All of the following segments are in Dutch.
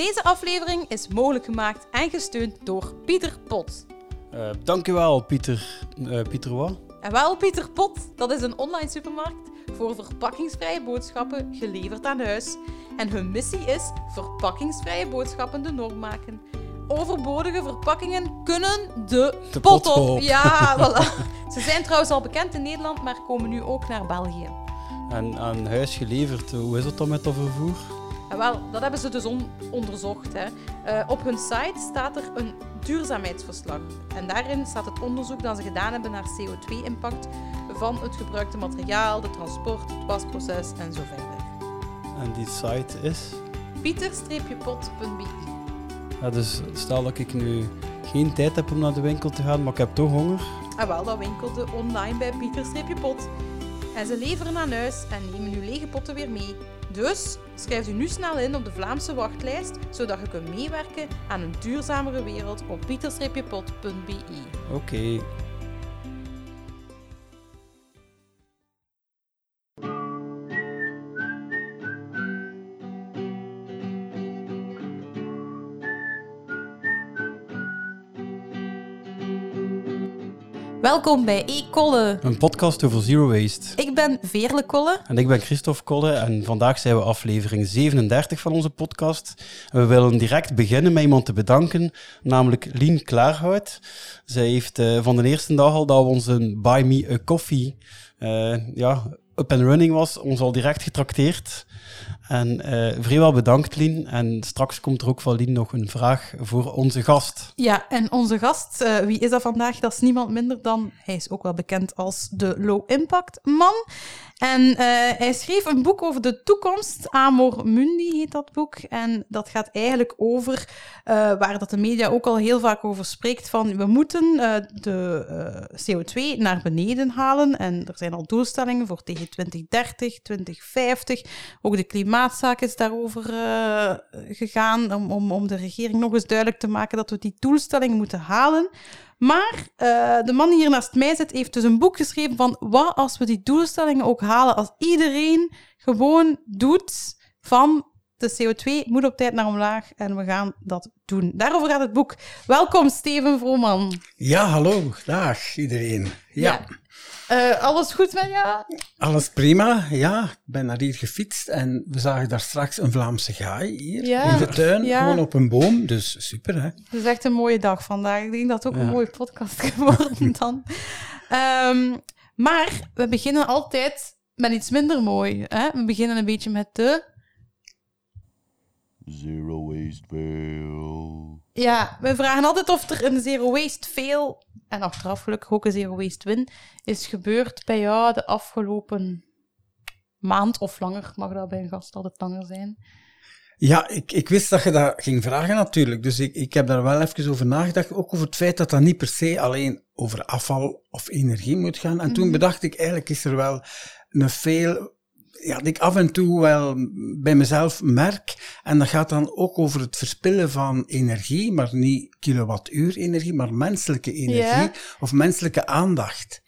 Deze aflevering is mogelijk gemaakt en gesteund door Pieter Pot. Uh, dankjewel, Pieter. Uh, Pieter wat? En wel, Pieter Pot, dat is een online supermarkt voor verpakkingsvrije boodschappen geleverd aan huis. En hun missie is verpakkingsvrije boodschappen de norm maken. Overbodige verpakkingen kunnen de, de pot, op. op. Ja, voilà. Ze zijn trouwens al bekend in Nederland, maar komen nu ook naar België. En aan huis geleverd, hoe is het dan met dat vervoer? En wel, dat hebben ze dus onderzocht. Hè. Uh, op hun site staat er een duurzaamheidsverslag. En daarin staat het onderzoek dat ze gedaan hebben naar CO2-impact van het gebruikte materiaal, de transport, het wasproces en zo verder. En die site is? pieter-pot.be ja, Dus stel dat ik nu geen tijd heb om naar de winkel te gaan, maar ik heb toch honger? En wel, dat winkelde online bij pieter-pot. En ze leveren aan huis en nemen uw lege potten weer mee. Dus schrijf u nu snel in op de Vlaamse wachtlijst, zodat je kunt meewerken aan een duurzamere wereld op pieter-pot.be. Oké. Welkom bij E-Kolle. Een podcast over zero waste. Ik ben Veerle Kolle. En ik ben Christophe Kolle. En vandaag zijn we aflevering 37 van onze podcast. we willen direct beginnen met iemand te bedanken, namelijk Lien Klaarhout. Zij heeft uh, van de eerste dag al dat we onze Buy Me a Coffee uh, ja, up and running was, ons al direct getrakteerd. En uh, vrijwel bedankt, Lien. En straks komt er ook van Lien nog een vraag voor onze gast. Ja, en onze gast, uh, wie is dat vandaag? Dat is niemand minder dan, hij is ook wel bekend als de Low Impact Man. En uh, hij schreef een boek over de toekomst. Amor Mundi heet dat boek. En dat gaat eigenlijk over, uh, waar dat de media ook al heel vaak over spreekt, van we moeten uh, de CO2 naar beneden halen. En er zijn al doelstellingen voor tegen 2030, 2050. Ook de klimaatzaak is daarover gegaan, om, om, om de regering nog eens duidelijk te maken dat we die doelstellingen moeten halen. Maar uh, de man die hier naast mij zit, heeft dus een boek geschreven van wat als we die doelstellingen ook halen, als iedereen gewoon doet van de CO2 moet op tijd naar omlaag en we gaan dat doen. Daarover gaat het boek. Welkom, Steven Vrooman. Ja, hallo. Dag iedereen. ja. ja. Uh, alles goed met jou? Alles prima, ja. Ik ben naar hier gefietst en we zagen daar straks een Vlaamse gaai hier in de tuin, ja. gewoon op een boom. Dus super, hè? Het is echt een mooie dag vandaag. Ik denk dat het ook een mooie podcast geworden dan. Um, maar we beginnen altijd met iets minder mooi. Hè? We beginnen een beetje met de... Zero waste fail. Ja, we vragen altijd of er een zero waste fail en achteraf gelukkig ook een zero waste win, is gebeurd bij jou de afgelopen maand of langer. Mag dat bij een gast altijd langer zijn? Ja, ik, ik wist dat je dat ging vragen natuurlijk. Dus ik, ik heb daar wel even over nagedacht. Ook over het feit dat dat niet per se alleen over afval of energie moet gaan. En toen mhm. bedacht ik, eigenlijk is er wel een veel ja, dat ik af en toe wel bij mezelf merk. En dat gaat dan ook over het verspillen van energie, maar niet kilowattuur energie, maar menselijke energie of menselijke aandacht.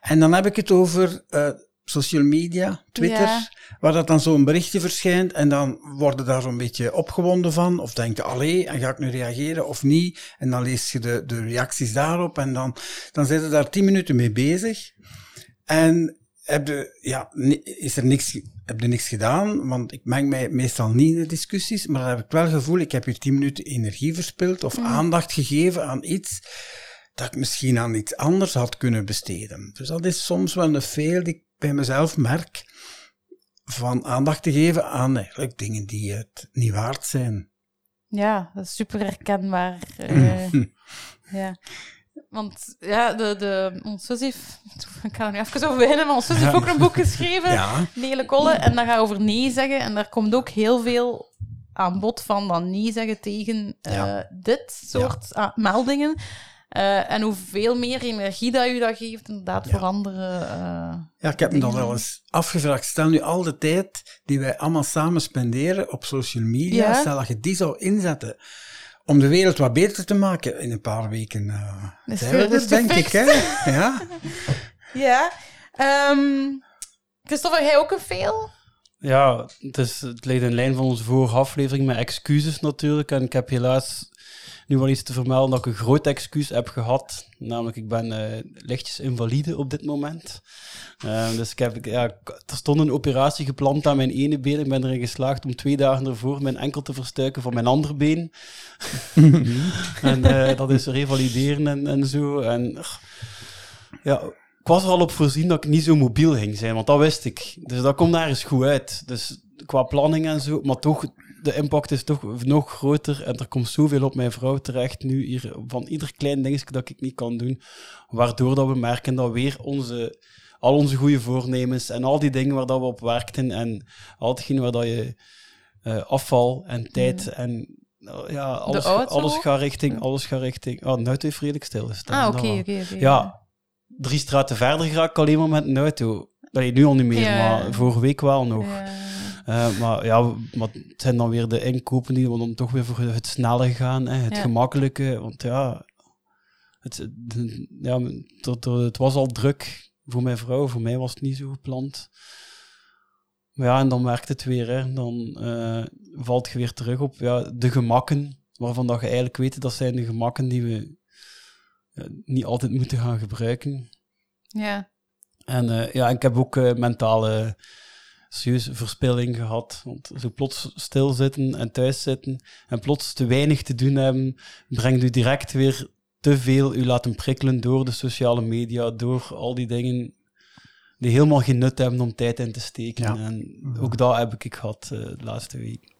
En dan heb ik het over uh, social media, Twitter, waar dat dan zo'n berichtje verschijnt en dan worden daar zo'n beetje opgewonden van of denken, allee, en ga ik nu reageren of niet? En dan lees je de, de reacties daarop en dan, dan zijn ze daar tien minuten mee bezig. En heb je, ja, is er niks, heb je niks gedaan, want ik meng mij meestal niet in de discussies, maar dan heb ik wel het gevoel, ik heb hier tien minuten energie verspild of mm. aandacht gegeven aan iets dat ik misschien aan iets anders had kunnen besteden. Dus dat is soms wel een veel die ik bij mezelf merk, van aandacht te geven aan eigenlijk dingen die het niet waard zijn. Ja, dat is super herkenbaar. Uh, ja. Want ja, de, de, ons zus heeft, ik ga er nu even over beginnen, maar ons zus heeft ook een boek geschreven, ja. Nele Kolle, en dat gaat over nee zeggen. En daar komt ook heel veel aan bod van dan nee zeggen tegen uh, dit soort ja. meldingen. Uh, en hoeveel meer energie dat u dat geeft, inderdaad, ja. voor andere. Uh, ja, ik heb me dan wel eens afgevraagd. Stel nu al de tijd die wij allemaal samen spenderen op social media, stel dat je die zou inzetten om de wereld wat beter te maken in een paar weken. Uh, zijn we dus, denk ik. Hè? Ja. ja. Um, Christopher, jij ook een veel? Ja, het, is, het ligt in lijn van onze vorige aflevering met excuses natuurlijk. En ik heb helaas nu wel iets te vermelden dat ik een groot excuus heb gehad. Namelijk, ik ben eh, lichtjes invalide op dit moment. Eh, dus ik heb, ja, er stond een operatie gepland aan mijn ene been. Ik ben erin geslaagd om twee dagen ervoor mijn enkel te verstuiken van mijn andere been. en eh, dat is revalideren en, en zo. En ja, ik was er al op voorzien dat ik niet zo mobiel ging zijn, want dat wist ik. Dus dat komt daar eens goed uit. Dus qua planning en zo, maar toch, de impact is toch nog groter en er komt zoveel op mijn vrouw terecht nu, hier, van ieder klein dingetje dat ik niet kan doen, waardoor dat we merken dat weer onze, al onze goede voornemens en al die dingen waar dat we op werkten en al hetgeen waar dat je eh, afval en tijd en eh, ja, alles, auto alles gaat richting, alles gaat richting, oh, nu heeft redelijk stilgestaan. Ah, oké, oké. Ja, drie straten verder ga ik alleen maar met een auto. Nee, nu al niet meer, Ja. maar vorige week wel nog. Ja. Eh, maar ja, maar het zijn dan weer de inkopen die dan toch weer voor het snelle gaan, hè, het Ja. gemakkelijke. Want ja, het, ja het, het was al druk voor mijn vrouw, voor mij was het niet zo gepland. Maar ja, en dan werkt het weer, hè. dan eh, valt je weer terug op ja, de gemakken, waarvan dat je eigenlijk weet dat zijn de gemakken die we ja, niet altijd moeten gaan gebruiken. Ja. En eh, ja, ik heb ook eh, mentale serieuze verspilling gehad. Want zo plots stilzitten en thuis zitten en plots te weinig te doen hebben, brengt u direct weer te veel u laten prikkelen door de sociale media, door al die dingen die helemaal geen nut hebben om tijd in te steken. Ja. En ook dat heb ik gehad eh, de laatste week.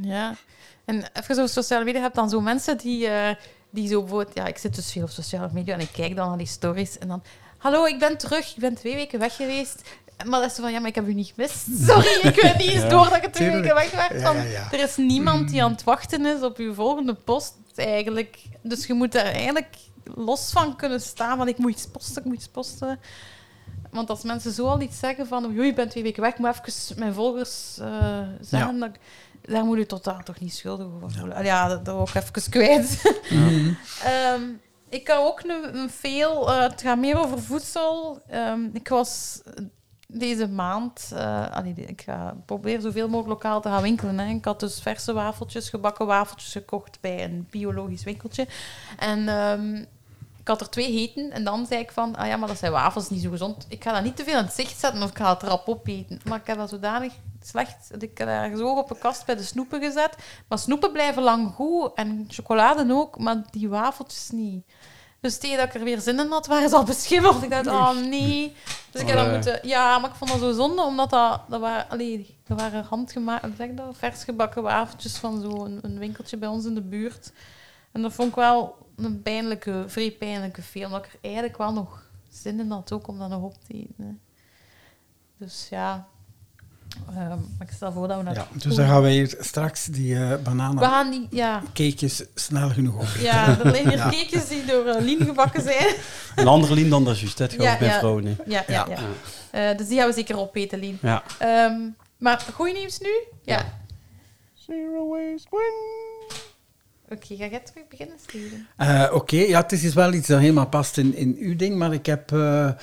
Ja. En even zo sociale media, je hebt dan zo mensen die, eh, die zo bijvoorbeeld... Ja, ik zit dus veel op sociale media en ik kijk dan naar die stories en dan... Hallo, ik ben terug. Ik ben twee weken weg geweest. Maar dat is van, ja, maar ik heb u niet gemist. Sorry, ik weet niet eens door dat je twee weken weg bent. Ja, Van. Er is niemand die aan het wachten is op uw volgende post, eigenlijk. Dus je moet daar eigenlijk los van kunnen staan, van ik moet iets posten, ik moet iets posten. Want als mensen zo al iets zeggen van, oei, ik ben twee weken weg, ik moet even mijn volgers eh zeggen, dat, daar moet je totaal toch niet schuldig over voelen. Ja, ja dat, dat ook even kwijt. Mhm. Ehm, ik kan ook nu een veel... eh, het gaat meer over voedsel. Ehm, ik was deze maand... allee, ik ga proberen zoveel mogelijk lokaal te gaan winkelen. Hè. Ik had dus verse wafeltjes, gebakken wafeltjes gekocht bij een biologisch winkeltje. En ehm, ik had er twee heten. En dan zei ik van... Ah ja, maar dat zijn wafels, niet zo gezond. Ik ga dat niet te veel in het zicht zetten of ik ga het rap opeten. Maar ik heb dat zodanig slecht... dat Ik heb dat ergens op een kast bij de snoepen gezet. Maar snoepen blijven lang goed. En chocolade ook. Maar die wafeltjes niet. Dus tegen dat ik er weer zin in had, waren ze al beschimmeld. Ik dacht, oh nee. Dus ik heb dat ja. moeten... Ja, maar ik vond dat zo zonde, omdat dat... Dat waren, allee, dat waren handgemaakt... Zeg ik dat? Vers gebakken wafeltjes van zo'n een winkeltje bij ons in de buurt. En dat vond ik wel een pijnlijke, vrij pijnlijke film. Omdat ik er eigenlijk wel nog zin in had ook om dat nog op te eten. hè. Dus ja... Ehm, maar ik stel voor dat we naar... Ja, dus dan gaan wij hier straks die eh We bananen gaan die... Ja, cakejes snel genoeg op. ja er liggen hier Ja. cakejes die door uh, Lien gebakken zijn. Een andere lien dan dat juist, het gaat Ja, bij ja. vrouwen. hè. Ja, ja, Ja. ja. Eh, dus die gaan we zeker opeten, Lien. Ja. Ehm, maar goed nieuws nu? Ja. Zero waste win. Oké, ga jij terug beginnen, Steven? Eh, Oké, ja, het is wel iets dat helemaal past in, in uw ding, maar ik heb, eh, eh,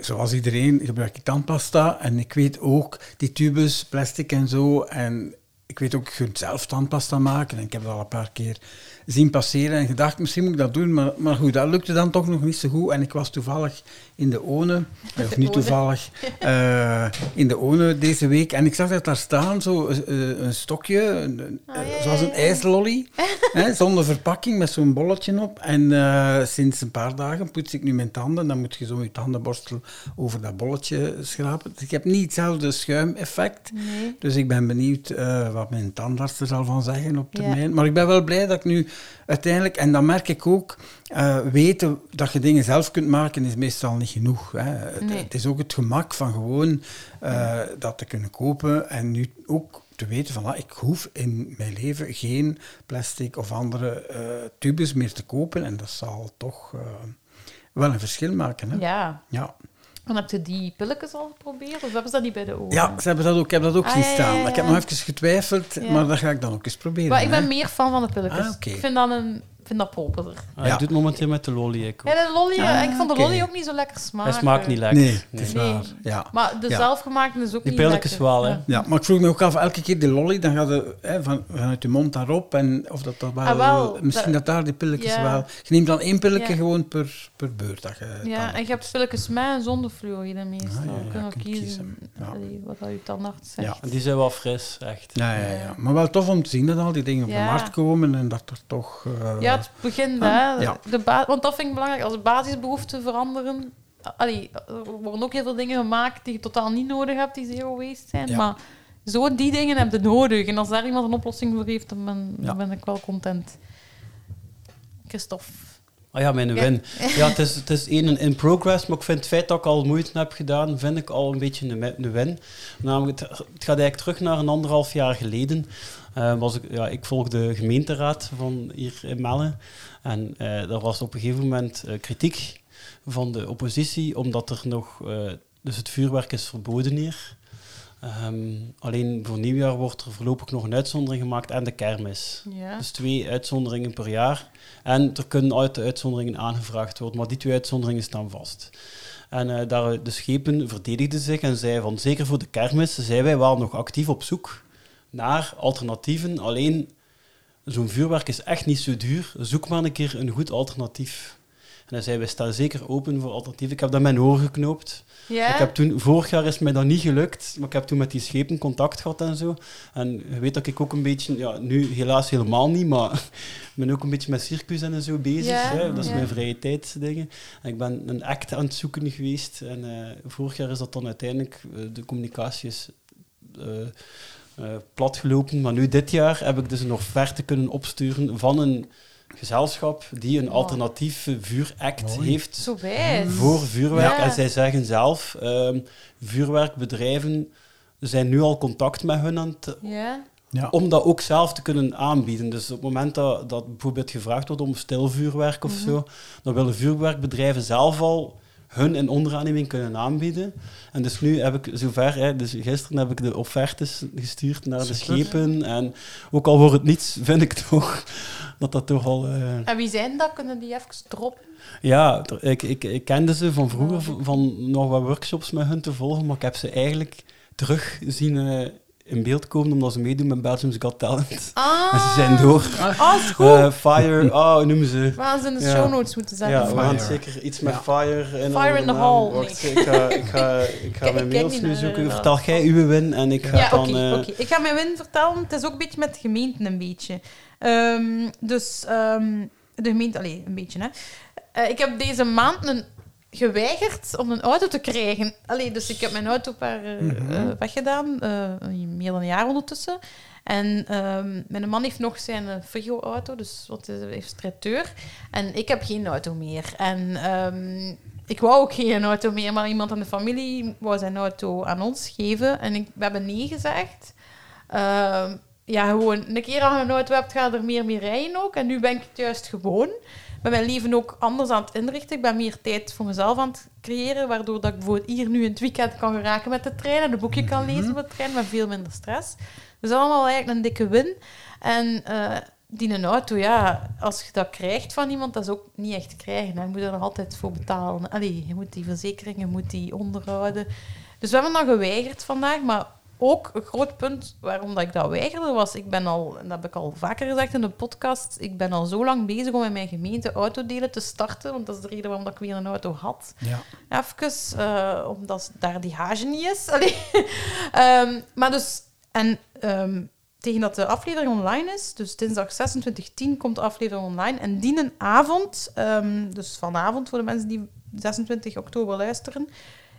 zoals iedereen, gebruik ik tandpasta en ik weet ook die tubes, plastic en zo, en ik weet ook, je kunt zelf tandpasta maken en ik heb dat al een paar keer zien passeren en gedacht, misschien moet ik dat doen, maar, maar goed, dat lukte dan toch nog niet zo goed en ik was toevallig in de ONE, eh, of niet One. toevallig, eh, in de ONE deze week en ik zag dat daar staan, zo eh, een stokje, een- een- Ah, ja, eh, zoals een ijslolly, hè, zonder verpakking, met zo'n bolletje op. En eh, sinds een paar dagen poets ik nu mijn tanden. Dan moet je zo je tandenborstel over dat bolletje schrapen. Dus ik heb niet hetzelfde schuimeffect. Nee. Dus ik ben benieuwd eh, wat mijn tandarts er zal van zeggen op termijn. Maar ik ben wel blij dat ik nu uiteindelijk, en dan merk ik ook, eh, weten dat je dingen zelf kunt maken is meestal niet genoeg. Hè. Het- Nee. Het is ook het gemak van gewoon eh, dat te kunnen kopen en nu ook te weten van ah, ik hoef in mijn leven geen plastic of andere eh, tubes meer te kopen en dat zal toch wel een verschil maken. Hè. Ja. Ja. En heb je die pilletjes al geprobeerd? Of hebben ze dat niet bij de ogen? Ja, ze hebben dat ook, ik heb dat ook Ah, zien ja, ja, staan. ja, Maar ik heb nog even getwijfeld, maar dat ga ik dan ook eens proberen. Maar ik ben hè. meer fan van de pilletjes. Ah, oké. Ik vind dat een vind dat properder. Ah, Ja. Ik doe het momenteel met de lolly. Ik. Ja, de lolly, eh, Ah, ik vond de lolly ook niet zo lekker smaken. Hij smaakt niet lekker. Nee, het is Nee. waar. Ja. Maar de Ja. zelfgemaakte is ook Die niet pilletjes lekker. wel, hè. Ja. ja, maar ik vroeg me ook af, elke keer die lolly, dan gaat het hè, van, vanuit je mond daarop en of dat wel... Ah, wel, misschien dat- dat daar die pilletjes ja. wel... Je neemt dan één pilletje Ja. gewoon per, per beurt. Dat je Ja, dan- en je hebt pilletjes met en zonder fluoride meestal. Ah, ja, ja, je kiezen, kiezen. Allee, wat dat je tandarts zegt. Ja. En die zijn wel fris, echt. Ja, ja, ja. Maar wel tof om te zien dat al die dingen op de markt komen en dat er toch... eh, Ja, het begint, Ah, hè. ja. De ba- want dat vind ik belangrijk. Als basisbehoeften veranderen... Allee, er worden ook heel veel dingen gemaakt die je totaal niet nodig hebt, die zero waste zijn. Ja. Maar zo die dingen heb je nodig. En als daar iemand een oplossing voor heeft, dan ben, dan ben ik wel content. Christophe. Ah ja, mijn win. Ja, het is, het is één in progress, maar ik vind het feit dat ik al moeite heb gedaan, vind ik al een beetje een, wi- een win. Namelijk, het, het gaat eigenlijk terug naar een anderhalf jaar geleden. Eh, was ik, ja, ik volg de gemeenteraad van hier in Melle. En eh er was op een gegeven moment eh, kritiek van de oppositie, omdat er nog... dus het vuurwerk is verboden hier. Ehm, alleen voor nieuwjaar wordt er voorlopig nog een uitzondering gemaakt en de kermis. Ja. Dus twee uitzonderingen per jaar. En er kunnen uit de uitzonderingen aangevraagd worden, maar die twee uitzonderingen staan vast. En eh, daar, de schepen verdedigden zich en zeiden van, zeker voor de kermis, zijn wij wel nog actief op zoek naar alternatieven. Alleen, zo'n vuurwerk is echt niet zo duur. Zoek maar een keer een goed alternatief. En hij zei, wij staan zeker open voor alternatieven. Ik heb dat mijn oor geknoopt. Ik heb toen, vorig jaar is mij dat niet gelukt, maar ik heb toen met die schepen contact gehad en zo. En je weet dat ik ook een beetje, ja, nu helaas helemaal niet, maar ik ben ook een beetje met circus en zo bezig. Hè. Dat is mijn vrije tijdsdingen. En ik ben een act aan het zoeken geweest. En eh, vorig jaar is dat dan uiteindelijk, eh, de communicatie is eh, platgelopen. Maar nu dit jaar heb ik dus een offerte kunnen opsturen van een gezelschap die een Wow. alternatieve vuuract Mooi. heeft Zo voor vuurwerk. Ja. En zij zeggen zelf, ehm, vuurwerkbedrijven zijn nu al contact met hun aan het, Ja? Ja. om dat ook zelf te kunnen aanbieden. Dus op het moment dat, dat bijvoorbeeld gevraagd wordt om stilvuurwerk of Mhm. zo, dan willen vuurwerkbedrijven zelf al hun in onderaanneming kunnen aanbieden. En dus nu heb ik zover, hè, dus gisteren heb ik de offertes gestuurd naar de schepen. En ook al wordt het niets, vind ik toch dat dat toch al... eh, En wie zijn dat? Kunnen die even droppen? ja, ik, ik, ik kende ze van vroeger, v- van nog wat workshops met hun te volgen, maar ik heb ze eigenlijk terug zien eh, in beeld komen omdat ze meedoen met Belgium's Got Talent. Ah. En ze zijn door. Ah, is goed. Eh, fire, oh, noemen ze? We gaan ze in de Ja. show notes moeten zetten. Ja, we gaan zeker iets met Ja. Fire in Fire in the hall, Wacht, nee. ik ga, ik ga, ik ga mijn ik mails nu zoeken. eh, Vertel jij uw win en ik ga Ja, dan... oké. eh, oké. Ik ga mijn win vertellen. Het is ook een beetje met de gemeenten een beetje. Ehm, dus ehm, de gemeente... Allee, een beetje, hè. Eh, ik heb deze maand een, geweigerd om een auto te krijgen. Allee, dus ik heb mijn auto een paar eh, Mhm. eh, weggedaan. eh, meer dan een jaar ondertussen. En ehm, mijn man heeft nog zijn eh, frigo-auto, dus wat is, heeft traiteur. En ik heb geen auto meer. En ehm, ik wou ook geen auto meer, maar iemand aan de familie wou zijn auto aan ons geven. En ik, we hebben nee gezegd. Ehm, ja, gewoon, een keer als je een auto hebt, ga je er meer mee rijden ook. En nu ben ik het juist gewoon. Ben mijn leven ook anders aan het inrichten. Ik ben meer tijd voor mezelf aan het creëren, waardoor dat ik bijvoorbeeld hier nu in het weekend kan geraken met de trein en een boekje kan lezen met de trein, met veel minder stress. Dus allemaal eigenlijk een dikke win. En eh, die een auto, ja, als je dat krijgt van iemand, dat is ook niet echt krijgen. hè. Je moet er nog altijd voor betalen. Allee, je moet die verzekering, je moet die onderhouden. Dus we hebben dat geweigerd vandaag, maar ook een groot punt waarom dat ik dat weigerde was, ik ben al, en dat heb ik al vaker gezegd in de podcast, ik ben al zo lang bezig om in mijn gemeente autodelen te starten, want dat is de reden waarom dat ik weer een auto had. Ja. Even, eh, omdat daar die hage niet is. Ehm, maar dus, en ehm, tegen dat de aflevering online is, dus dinsdag 26.10 komt de aflevering online. En die een avond, ehm, dus vanavond voor de mensen die 26 oktober luisteren,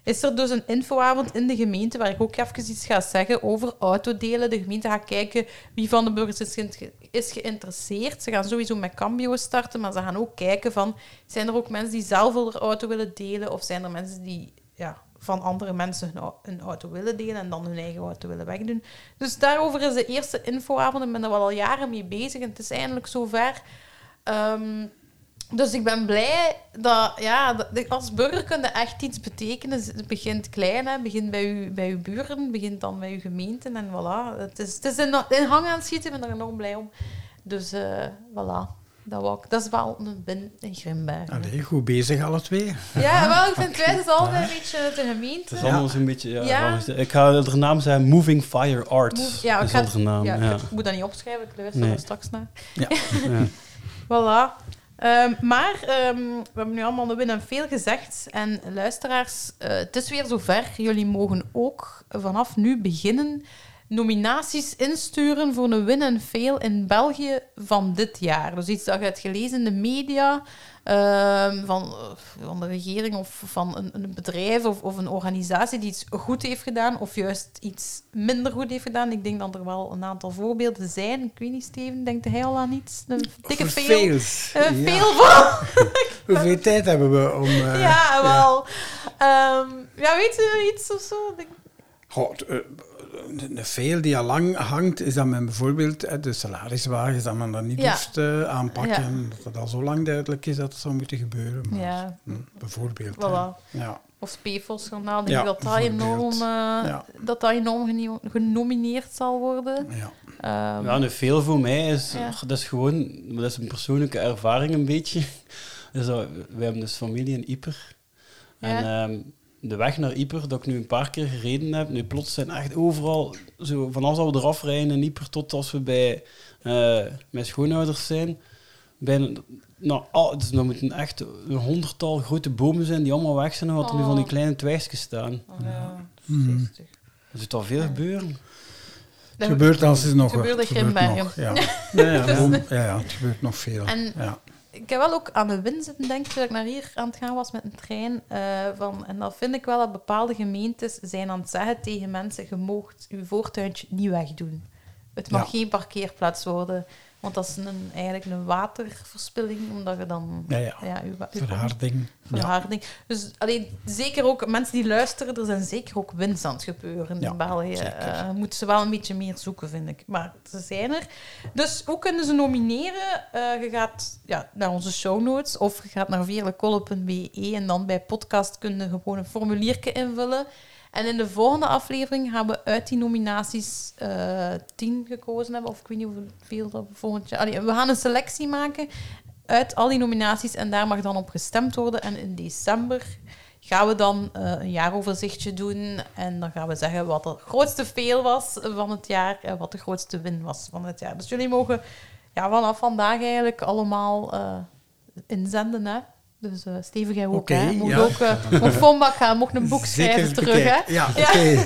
is er dus een infoavond in de gemeente waar ik ook even iets ga zeggen over autodelen. De gemeente gaat kijken wie van de burgers is, geïnt- is geïnteresseerd. Ze gaan sowieso met Cambio starten, maar ze gaan ook kijken van... Zijn er ook mensen die zelf hun auto willen delen? Of zijn er mensen die ja, van andere mensen hun, au- hun auto willen delen en dan hun eigen auto willen wegdoen? Dus daarover is de eerste infoavond. Ik ben er wel al jaren mee bezig en het is eindelijk zover. Ehm dus ik ben blij dat, ja, dat- als burger kun je echt iets betekenen. Het begint klein, hè. Het begint bij je, bij uw buren, het begint dan bij uw gemeenten en voilà. Het is, het is in, in hang aan het schieten, ik ben er enorm blij om. Dus eh, voilà. dat, wou ik- dat is wel een win in Grimbergen. Allee, goed bezig alle twee. Ja, wel, ik vind wij het altijd een beetje de gemeente. Het is allemaal zo'n beetje... Ja, Ik ga de naam zijn Moving Fire Arts. Move- ja, ik is ga- naam. Ja, Ja, ik moet dat niet opschrijven, ik luister Nee. er straks naar. Ja. Ja. Voilà. Ehm, maar ehm, we hebben nu allemaal de win en veel gezegd. En luisteraars, eh, het is weer zover. Jullie mogen ook vanaf nu beginnen nominaties insturen voor een win en veel in België van dit jaar. Dus iets dat je hebt gelezen in de media, ehm, van, eh, van de regering of van een, een bedrijf of, of een organisatie die iets goed heeft gedaan of juist iets minder goed heeft gedaan. Ik denk dat er wel een aantal voorbeelden zijn. Ik weet niet, Steven, denkt hij al aan iets? Een dikke veel? Eh, Ja. Veel van. Hoeveel tijd hebben we om... eh, ja, wel. Ehm, ja, weet je iets of zo? Goh, eh, de veel die al lang hangt, is dat men bijvoorbeeld eh, de salariswagens, dat men dat niet Ja. hoeft eh, aanpakken. Dat het al zo lang duidelijk is dat het zou moeten gebeuren. Maar, Ja, hm, bijvoorbeeld. voilà. Ja. Of denk ik dat dat enorm, eh, Ja. dat dat enorm geno- genomineerd zal worden. Ja. Ehm, Ja, en veel voor mij is, Ja. dat is gewoon, dat is een persoonlijke ervaring een beetje. Dus dat, we hebben dus familie in Ieper. En ehm, de weg naar Ieper, dat ik nu een paar keer gereden heb, nu plots zijn echt overal, zo, vanaf dat we eraf rijden in Ieper tot als we bij eh, mijn schoonouders zijn, bijna, nou, al, dus dat moeten echt een honderdtal grote bomen zijn die allemaal weg zijn en wat er nu van die Oh. kleine twijgjes staan. oh, ja, Mhm. Er zit al veel gebeuren. Het Dat- gebeurt als is nog het Grimbergen. nog, Ja. Ja, ja, ja, ja, het gebeurt nog veel. En ja. Ik heb wel ook aan de win zitten denken toen ik naar hier aan het gaan was met een trein. eh, van, en dat vind ik wel dat bepaalde gemeentes zijn aan het zeggen tegen mensen, je moogt je voortuintje niet wegdoen. Het mag Ja. geen parkeerplaats worden. Want dat is een, eigenlijk een waterverspilling, omdat je dan... Ja, ja. Verharding. Ja. verharding. Dus alleen, zeker ook mensen die luisteren, er zijn zeker ook winst aan het gebeuren Ja, in België. Eh, moeten ze wel een beetje meer zoeken, vind ik. Maar ze zijn er. Dus hoe kunnen ze nomineren? Eh, je gaat ja, naar onze show notes of je gaat naar veerlekolle.be en dan bij podcast kun je gewoon een formuliertje invullen. En in de volgende aflevering gaan we uit die nominaties eh, tien gekozen hebben. Of ik weet niet hoeveel dat volgend jaar... We gaan een selectie maken uit al die nominaties en daar mag dan op gestemd worden. En in december gaan we dan eh, een jaaroverzichtje doen en dan gaan we zeggen wat de grootste fail was van het jaar en wat de grootste win was van het jaar. Dus jullie mogen ja, vanaf vandaag eigenlijk allemaal eh, inzenden, hè. Dus eh Steven, jij ook, hè? Mocht ja. ook uh, mocht Vonbak gaan, mocht een boek schrijven terug, hè. Ja, Ja. oké.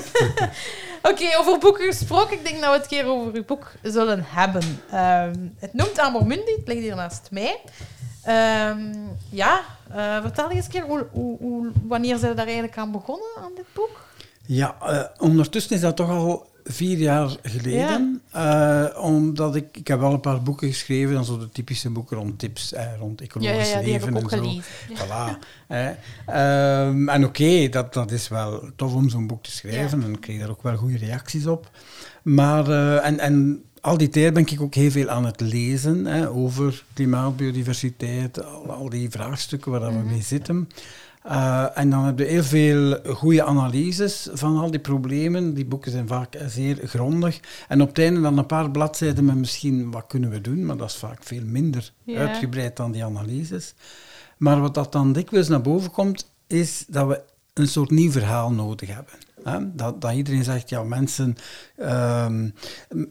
Oké, over boeken gesproken. Ik denk dat we het keer over uw boek zullen hebben. Ehm, het noemt Amor Mundi, het ligt hier naast mij. Ehm, ja, eh, vertel eens een keer, hoe, hoe, hoe- wanneer zijn we daar eigenlijk aan begonnen, aan dit boek? Ja, eh, ondertussen is dat toch al vier jaar geleden. Eh, omdat ik, ik heb wel een paar boeken geschreven, dan zo de typische boeken rond tips, eh, rond Ja, ecologisch ja, ja, leven en zo. Voilà. Ehm, en oké, dat, dat is wel tof om zo'n boek te schrijven. En ik kreeg daar ook wel goede reacties op. Maar, eh, en, en al die tijd ben ik ook heel veel aan het lezen hè, over klimaat, biodiversiteit, al, al die vraagstukken waar we mee zitten. Eh, en dan heb je heel veel goede analyses van al die problemen. Die boeken zijn vaak zeer grondig. En op het einde dan een paar bladzijden met misschien wat kunnen we doen, maar dat is vaak veel minder uitgebreid dan die analyses. Maar wat dat dan dikwijls naar boven komt, is dat we een soort nieuw verhaal nodig hebben. Hè? Dat, dat iedereen zegt, ja, mensen... ehm,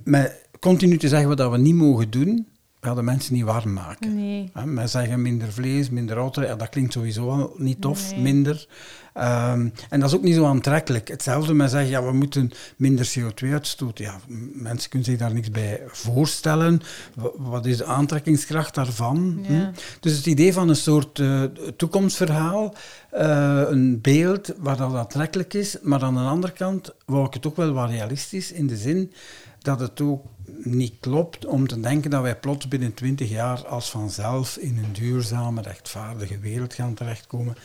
met continu te zeggen wat dat we niet mogen doen, gaan de mensen niet warm maken. Nee. Zeggen minder vlees, minder auto, ja, dat klinkt sowieso al niet tof, Nee. minder. Ehm, en dat is ook niet zo aantrekkelijk. Hetzelfde met zeggen, ja, we moeten minder CO2 uitstoten. Ja, mensen kunnen zich daar niks bij voorstellen. Wa- Wat is de aantrekkingskracht daarvan? Ja. Hm? Dus het idee van een soort eh, toekomstverhaal, eh, een beeld waar dat aantrekkelijk is, maar aan de andere kant wou ik het ook wel wat realistisch in de zin dat het ook niet klopt om te denken dat wij plots binnen 20 jaar als vanzelf in een duurzame, rechtvaardige wereld gaan terechtkomen.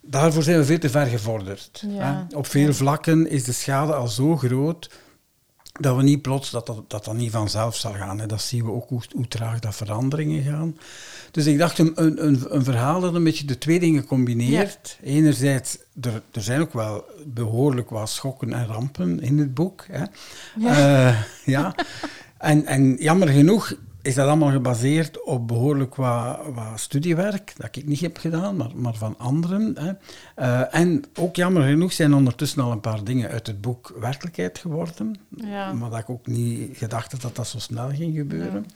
Daarvoor zijn we veel te ver gevorderd. Ja. hè. Op veel vlakken is de schade al zo groot dat we niet plots dat dat, dat, dat niet vanzelf zal gaan. Hè. Dat zien we ook hoe, hoe traag dat veranderingen gaan. Dus ik dacht een, een, een, verhaal dat een beetje de twee dingen combineert. Enerzijds, er, er zijn ook wel behoorlijk wat schokken en rampen in het boek. Hè. Ja. Eh, ja. En, en jammer genoeg is dat allemaal gebaseerd op behoorlijk wat, wat studiewerk, dat ik niet heb gedaan, maar, maar van anderen. Hè. Eh, en ook jammer genoeg zijn ondertussen al een paar dingen uit het boek werkelijkheid geworden. Ja. Maar dat ik ook niet gedacht had dat dat zo snel ging gebeuren.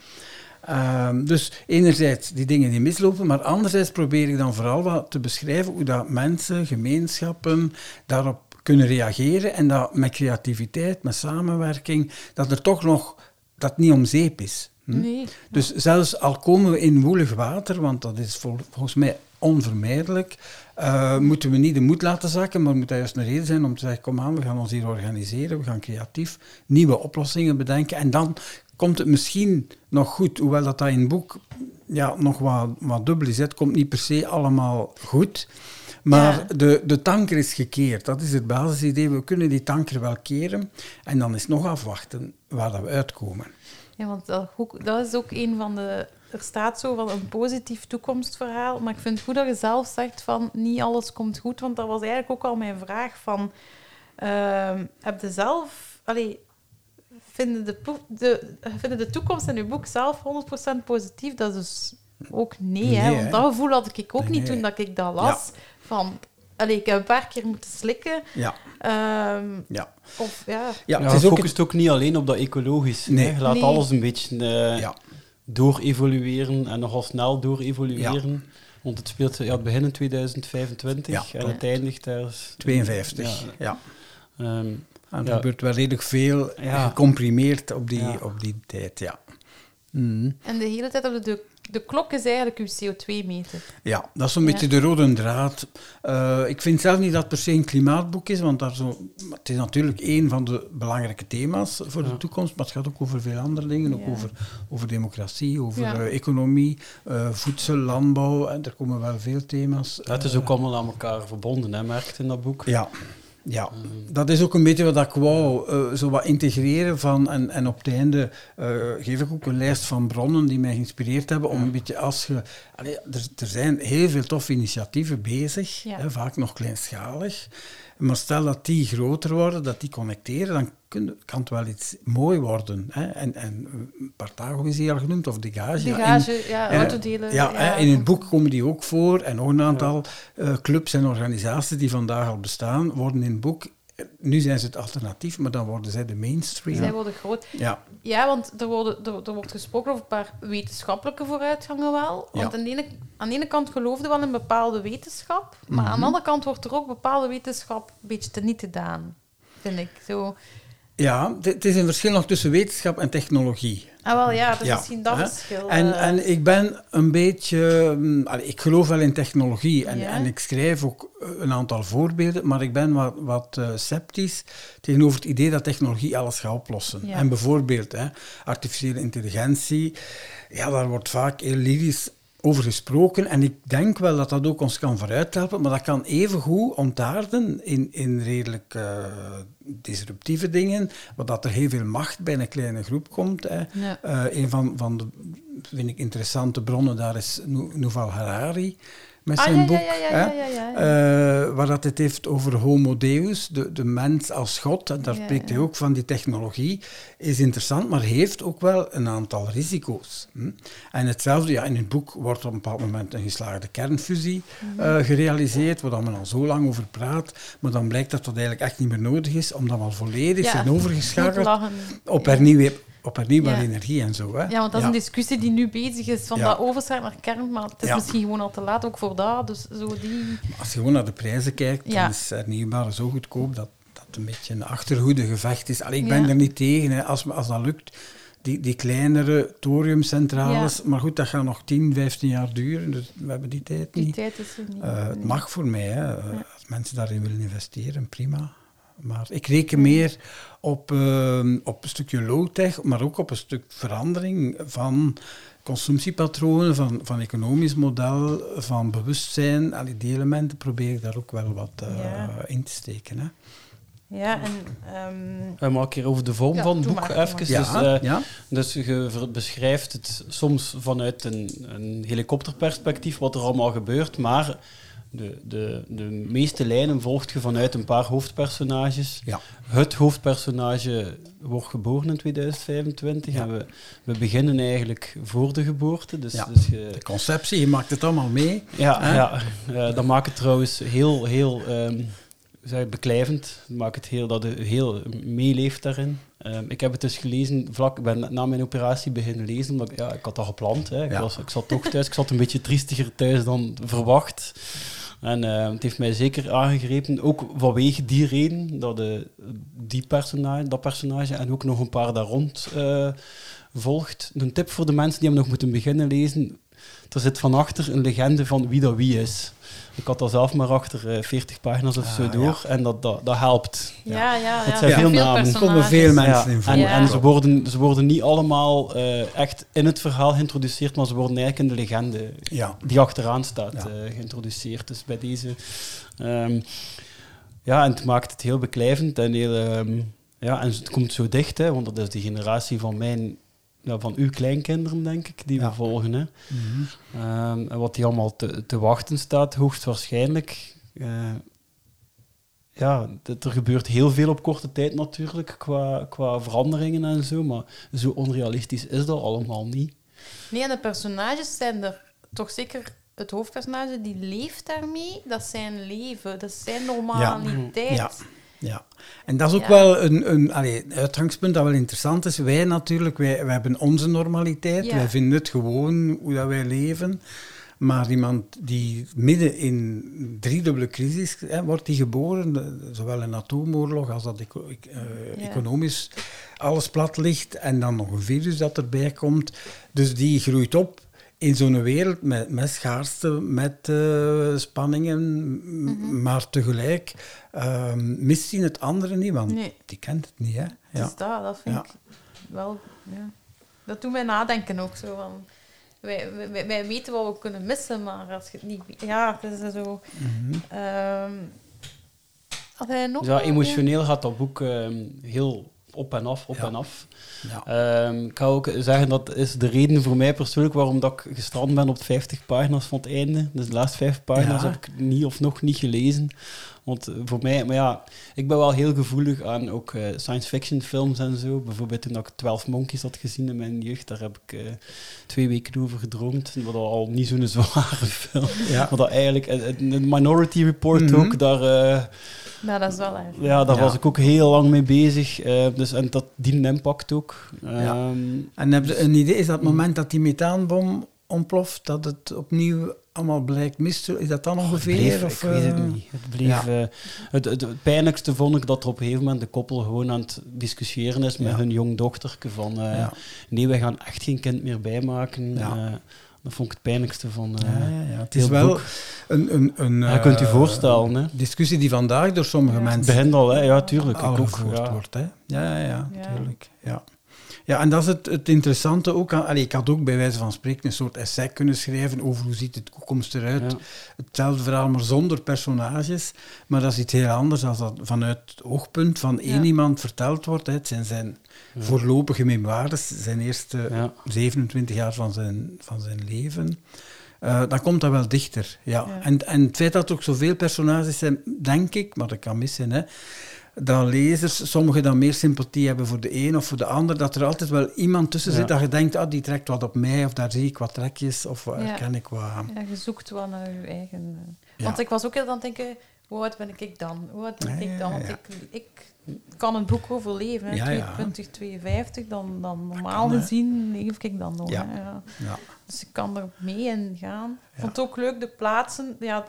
Ehm, dus enerzijds die dingen die mislopen, maar anderzijds probeer ik dan vooral wat te beschrijven hoe dat mensen, gemeenschappen daarop kunnen reageren en dat met creativiteit, met samenwerking, dat er toch nog, dat niet om zeep is. Hm? Nee. Dus zelfs al komen we in woelig water, want dat is vol- volgens mij onvermijdelijk, eh, moeten we niet de moed laten zakken, maar moet dat juist een reden zijn om te zeggen, kom aan, we gaan ons hier organiseren, we gaan creatief nieuwe oplossingen bedenken en dan komt het misschien nog goed, hoewel dat, dat in het boek ja, nog wat, wat dubbel is. Het komt niet per se allemaal goed. Maar Ja. de, de tanker is gekeerd. Dat is het basisidee. We kunnen die tanker wel keren. En dan is nog afwachten waar dat we uitkomen. Ja, want dat, ook- dat is ook een van de... Er staat zo van een positief toekomstverhaal, maar ik vind het goed dat je zelf zegt van niet alles komt goed, want dat was eigenlijk ook al mijn vraag van... ehm, heb je zelf... Allee, vinden de, de, vinden de toekomst in je boek zelf 100% positief? Dat is dus ook nee, hè? Want dat gevoel had ik ook Nee, niet nee. toen dat ik dat las. Van, allee, ik heb een paar keer moeten slikken. Ja, ehm, ja. of ja... ja, het je is ook focust ook niet alleen op dat ecologisch. Nee. hè. Je laat Nee. alles een beetje eh ja. door-evolueren en nogal snel door-evolueren. Want het speelt ja, het begin in 2025 Ja. en het eindigt daar... 52. Ja. Ja. Ehm, En er Ja. gebeurt wel redelijk veel Ja. gecomprimeerd op die, Ja. op die tijd. Ja. Mhm. En de hele tijd op de, de, klok is eigenlijk uw CO2-meter. Ja, dat is zo'n Ja. beetje de rode draad. Eh, ik vind zelf niet dat het per se een klimaatboek is, want daar zo, het is natuurlijk één van de belangrijke thema's voor de toekomst, maar het gaat ook over veel andere dingen, ook Ja. over, over democratie, over Ja. eh, economie, eh, voedsel, landbouw, en er komen wel veel thema's. het is ook allemaal aan elkaar verbonden, hè, merkt in dat boek. Ja, ja. dat is ook een beetje wat ik wou, eh, zo wat integreren van, en, en op het einde eh, geef ik ook een lijst van bronnen die mij geïnspireerd hebben om een beetje als je... Allee, er, er zijn heel veel toffe initiatieven bezig, Ja. hè, vaak nog kleinschalig. Maar stel dat die groter worden, dat die connecteren, dan kun, kan het wel iets mooi worden. Hè. En, en eh, Partago is hier al genoemd, of Degage. De ja, in- gage, ja, ja, autodelen. ja, in het boek komen die ook voor. En nog een aantal eh, clubs en organisaties die vandaag al bestaan, worden in het boek... Nu zijn ze het alternatief, maar dan worden zij de mainstream. Zij worden groot. Ja, Ja, want er, worden, er, er wordt gesproken over een paar wetenschappelijke vooruitgangen wel. Ja. Want aan de, ene, aan de ene kant geloofde wel in bepaalde wetenschap, maar Mhm. aan de andere kant wordt er ook bepaalde wetenschap een beetje teniet gedaan, vind ik. Zo. ja het is een verschil nog tussen wetenschap en technologie. Ah, wel ja, dat is Ja, misschien dat verschil. En, eh. en ik ben een beetje... mm, allee, ik geloof wel in technologie en, Ja. en ik schrijf ook eh, een aantal voorbeelden, maar ik ben wat, wat eh, sceptisch tegenover het idee dat technologie alles gaat oplossen. Ja. En bijvoorbeeld hè, artificiële intelligentie, ja, daar wordt vaak heel lyrisch over gesproken en ik denk wel dat dat ook ons kan vooruit helpen, maar dat kan evengoed ontaarden in, in redelijk eh, disruptieve dingen, wat dat er heel veel macht bij een kleine groep komt. Hè. Ja. Eh, een van, van de, vind ik, interessante bronnen daar is Yuval Harari met Ah, zijn ja, boek. ja, ja, eh, waar dat het heeft over homo deus, de, de mens als god. En daar spreekt hij ook van, die technologie is interessant, maar heeft ook wel een aantal risico's. Hm? En hetzelfde, ja, in het boek wordt op een bepaald moment een geslaagde kernfusie Mhm. eh, gerealiseerd, waar men al zo lang over praat, maar dan blijkt dat dat eigenlijk echt niet meer nodig is, omdat we al volledig zijn overgeschakeld op, Ja. Op hernieuwbare Ja. energie en zo. Hè? Ja, want dat is een discussie die nu bezig is, van Ja. dat overschakelen naar kern, maar het is misschien gewoon al te laat ook voor dat. Dus zo die... Als je gewoon naar de prijzen kijkt, dan is hernieuwbare zo goedkoop dat dat een beetje een achterhoede gevecht is. Allee, ik ben er niet tegen, hè, als, als dat lukt. Die, die kleinere thoriumcentrales, maar goed, dat gaat nog 10, 15 jaar duren, dus we hebben die tijd Die niet. tijd is er niet. Eh, het mag voor mij, hè. Als mensen daarin willen investeren, prima. Maar ik reken meer op, ehm, op een stukje low-tech, maar ook op een stuk verandering van consumptiepatronen, van, van economisch model, van bewustzijn. Al die elementen probeer ik daar ook wel wat eh, Ja. in te steken. Hè. Ja, en... ehm, En maar een keer over de vorm Ja, van het boek maar, even. Dus, Ja, eh, ja. dus je beschrijft het soms vanuit een, een helikopterperspectief wat er allemaal gebeurt, maar de, de, de meeste lijnen volgt je vanuit een paar hoofdpersonages. Ja. Het hoofdpersonage wordt geboren in 2025 Ja. en we, we beginnen eigenlijk voor de geboorte. Dus, Ja. dus je, De conceptie, je maakt het allemaal mee. ja, Hè? ja eh, dat maakt het trouwens heel, heel ehm, zeg, beklijvend. Dat maakt het heel, dat je heel meeleeft daarin. Ehm, ik heb het dus gelezen, vlak, ik ben na mijn operatie beginnen lezen, omdat ik, ja, ik had dat gepland. Hè. Ik, Ja. was, ik zat toch thuis, ik zat een beetje triestiger thuis dan verwacht. En eh, het heeft mij zeker aangegrepen, ook vanwege die reden, dat de, die personage, dat personage en ook nog een paar daar rond eh, volgt. Een tip voor de mensen die hem nog moeten beginnen lezen, er zit van achter een legende van wie dat wie is. Ik had dat zelf maar achter eh, 40 pagina's of zo Ah, door en dat, dat, dat helpt. Ja, ja, ja. Het zijn veel namen. Er komen veel mensen in voor. En, Ja. en ze, worden, ze worden niet allemaal eh, echt in het verhaal geïntroduceerd, maar ze worden eigenlijk in de legende Ja. die achteraan staat Ja. eh, geïntroduceerd. Dus bij deze... ehm, ja, en het maakt het heel beklijvend en heel... ehm, ja, en het komt zo dicht, hè, want dat is de generatie van mijn... Ja, van uw kleinkinderen, denk ik, die Ja. we volgen. Hè. Mhm. Ehm, en wat die allemaal te, te wachten staat, hoogstwaarschijnlijk. eh, ja, er gebeurt heel veel op korte tijd natuurlijk, qua, qua veranderingen en zo. Maar zo onrealistisch is dat allemaal niet. Nee, en de personages zijn er toch zeker... Het hoofdpersonage die leeft daarmee, dat is zijn leven, dat is zijn normaliteit. Ja. Ja, en dat is ook Ja. wel een, een allee, uitgangspunt dat wel interessant is. Wij natuurlijk, wij, wij hebben onze normaliteit. Ja. Wij vinden het gewoon hoe dat wij leven. Maar iemand die midden in een driedubbele crisis hè, wordt die geboren, zowel een atoomoorlog als dat eco- eh, Ja. economisch alles plat ligt en dan nog een virus dat erbij komt. Dus die groeit op in zo'n wereld met, met schaarste, met eh, spanningen, Mhm. maar tegelijk ehm, mist hij het andere niet, want Nee. die kent het niet. Hè? Ja. Dus dat, dat vind Ja. ik wel... Ja. Dat doet mij nadenken ook zo van... Wij, wij, wij weten wat we kunnen missen, maar als je het niet... weet- Ja, het is zo... Had hij nog... Ja, emotioneel gaat dat boek ehm, heel op en af, op Ja. en af. Ja. Ehm, ik ga ook zeggen, dat is de reden voor mij persoonlijk waarom dat ik gestrand ben op 50 pagina's van het einde. Dus de laatste vijf pagina's Ja. heb ik niet of nog niet gelezen. Want eh, voor mij, maar ja, ik ben wel heel gevoelig aan ook eh, science fiction films en zo. Bijvoorbeeld toen ik 12 Monkeys had gezien in mijn jeugd, daar heb ik eh, twee weken over gedroomd. Wat al niet zo'n zware film. Ja. Maar dat eigenlijk, een Minority Report Mhm. ook, daar... eh, Ja, dat is wel erg. ja, daar Ja. was ik ook heel lang mee bezig. eh, dus, en dat die een impact ook. Ja. Ehm, En heb je een idee, is dat het moment dat die methaanbom ontploft, dat het opnieuw allemaal blijkt mis? Is dat dan ongeveer? Het bleef, of, ik weet het eh, niet. Het, bleef, ja. eh, het, het, het pijnlijkste vond ik dat er op een gegeven moment de koppel gewoon aan het discussiëren is met Ja. hun jong dochterke van eh, Ja. nee, wij gaan echt geen kind meer bijmaken. Ja. Eh, dat vond ik het pijnlijkste van eh, Ja, ja, ja. Het is wel boek. een, een, een Ja, je kunt je eh, voorstellen, hè. discussie die vandaag door sommige Ja. Het mensen begint al, hè? ja, tuurlijk. Ook, wordt. Hè? Ja, ja, ja, Ja. tuurlijk. Ja. Ja, en dat is het, het interessante ook. Aan, allee, ik had ook bij wijze van spreken een soort essay kunnen schrijven over hoe ziet de toekomst eruit. Ja. Hetzelfde verhaal, maar zonder personages. Maar dat is iets heel anders als dat vanuit het oogpunt van één Ja. iemand verteld wordt. Hè. Het zijn zijn Ja. voorlopige memoires, zijn eerste Ja. 27 jaar van zijn, van zijn leven. Eh, dan komt dat wel dichter. Ja. Ja. En, en het feit dat er ook zoveel personages zijn, denk ik, maar dat kan mis zijn, hè, dat lezers, sommigen dan meer sympathie hebben voor de een of voor de ander, dat er altijd wel iemand tussen Ja. zit dat je denkt, ah, die trekt wat op mij, of daar zie ik wat trekjes, of waar Ja. ken ik wat aan. Ja, je zoekt wel naar je eigen... eh. Ja. Want ik was ook heel aan het denken, hoe oud ben ik dan? Hoe oud ben ik dan? Want ja. ik, ik kan een boek overleven, hè. Ja, ja. 2052, dan, dan normaal kan, gezien leef ik dan nog. Ja. Dus ik kan er mee in gaan. Ik Ja. vond het ook leuk, de plaatsen. Ja,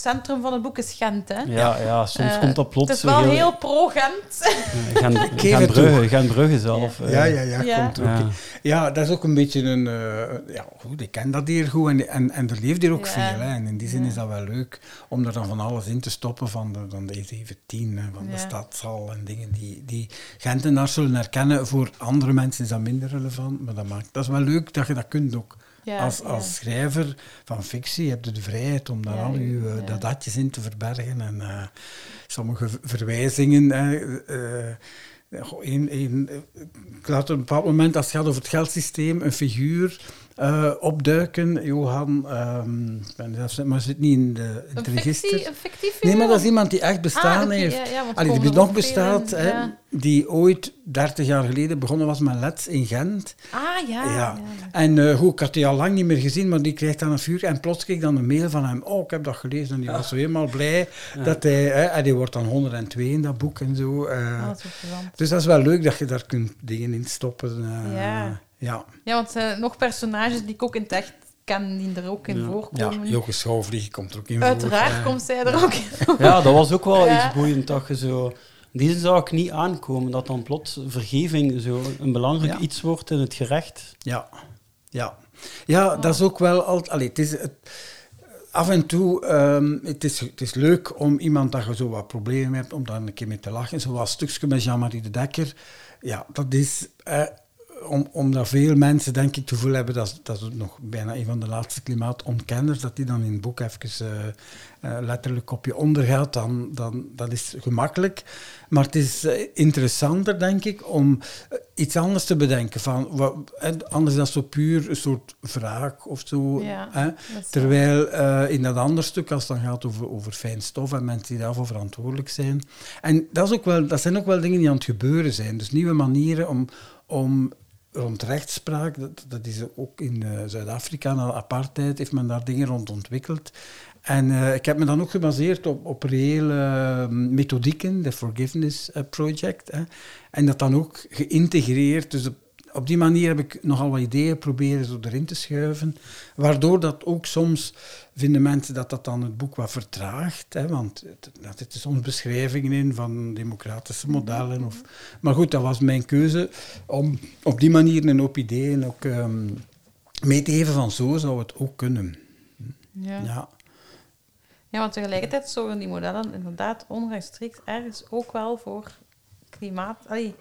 centrum van het boek is Gent, hè. Ja, ja, soms Eh, komt dat plots Het is wel heel pro-Gent. Gaan, het Brugge, zelf. eh. Ja, ja, ja, Ja. komt ook Ja. dat is ook een beetje een... eh, ja, goed, ik ken dat hier goed en, en, en er leeft hier ook Ja. veel. Hè. En in die zin Ja. is dat wel leuk om er dan van alles in te stoppen van de, van de E17, hè, van de stadshal en dingen die, die Gentenaars zullen herkennen. Voor andere mensen is dat minder relevant, maar dat, maakt, dat is wel leuk dat je dat kunt ook. Ja, als, ja. als schrijver van fictie heb je de vrijheid om daar Ja, al je dadatjes in te verbergen en eh, sommige verwijzingen. eh, ja, goh, één- één, eh, ik laat op een bepaald moment, als het gaat over het geldsysteem, een figuur eh, opduiken. Johan, ehm, ben zelfs- maar zit niet in, de, in het Een register. fictie, een fictief Nee, maar dat is iemand die echt bestaan Ah, heeft. ja, Allee, die nog bestaat, in, hè, ja. die ooit 30 jaar geleden begonnen was met Let's in Gent. Ah, ja. Ja. ja. En eh, goed, ik had die al lang niet meer gezien, maar die krijgt dan een vuur. En plots kreeg ik dan een mail van hem. Oh, ik heb dat gelezen. En die was zo helemaal blij dat hij... Hè, en die wordt dan 102 in dat boek en zo. eh. Ah, dat is ook plezant. dus dat is wel leuk dat je daar kunt dingen in stoppen. Ja. Ja. Ja, want er zijn nog personages die ik ook in het echt ken, die er ook in Ja. Ja, voorkomen. Joke Schouwvlieg komt er ook in Uiteraard voor. eh. komt zij er ook in voor. Ja, dat was ook wel Ja. iets boeiend dat je zo... Deze zou ik niet aankomen, dat dan plots vergeving zo een belangrijk Ja. iets wordt in het gerecht. Ja, ja. Ja, dat is ook wel altijd... Allee, het is... Het, af en toe, ehm, het, is, het is leuk om iemand dat je zo wat problemen hebt, om daar een keer mee te lachen. Zoals stukje met Jean-Marie de Dekker. Ja, dat is... eh, om, omdat veel mensen, denk ik, het gevoel hebben dat, dat is nog bijna een van de laatste klimaatontkenners, dat die dan in het boek even eh, eh, letterlijk op je ondergaat, dan, dan dat is gemakkelijk. Maar het is eh, interessanter, denk ik, om iets anders te bedenken. Van, wat, anders dan zo puur een soort wraak of zo. Ja, hè. Terwijl in dat andere stuk, als het dan gaat over, over fijn stof en mensen die daarvoor verantwoordelijk zijn. En dat, is ook wel, dat zijn ook wel dingen die aan het gebeuren zijn. Dus nieuwe manieren om, om rond rechtspraak, dat, dat is ook in eh, Zuid-Afrika, na apartheid, heeft men daar dingen rond ontwikkeld. En eh, ik heb me dan ook gebaseerd op, op reële eh, methodieken, de Forgiveness eh, Project. En dat dan ook geïntegreerd. Dus op, op die manier heb ik nogal wat ideeën proberen zo erin te schuiven. Waardoor dat ook soms vinden mensen dat dat dan het boek wat vertraagt. Hè, want het- daar zitten soms beschrijvingen in van democratische modellen. Of, maar goed, dat was mijn keuze om op die manier een hoop ideeën ook ehm, mee te geven van zo zou het ook kunnen. Ja. Ja. Ja, want tegelijkertijd zorgen die modellen inderdaad onrechtstreeks ergens ook wel voor klimaat... allee,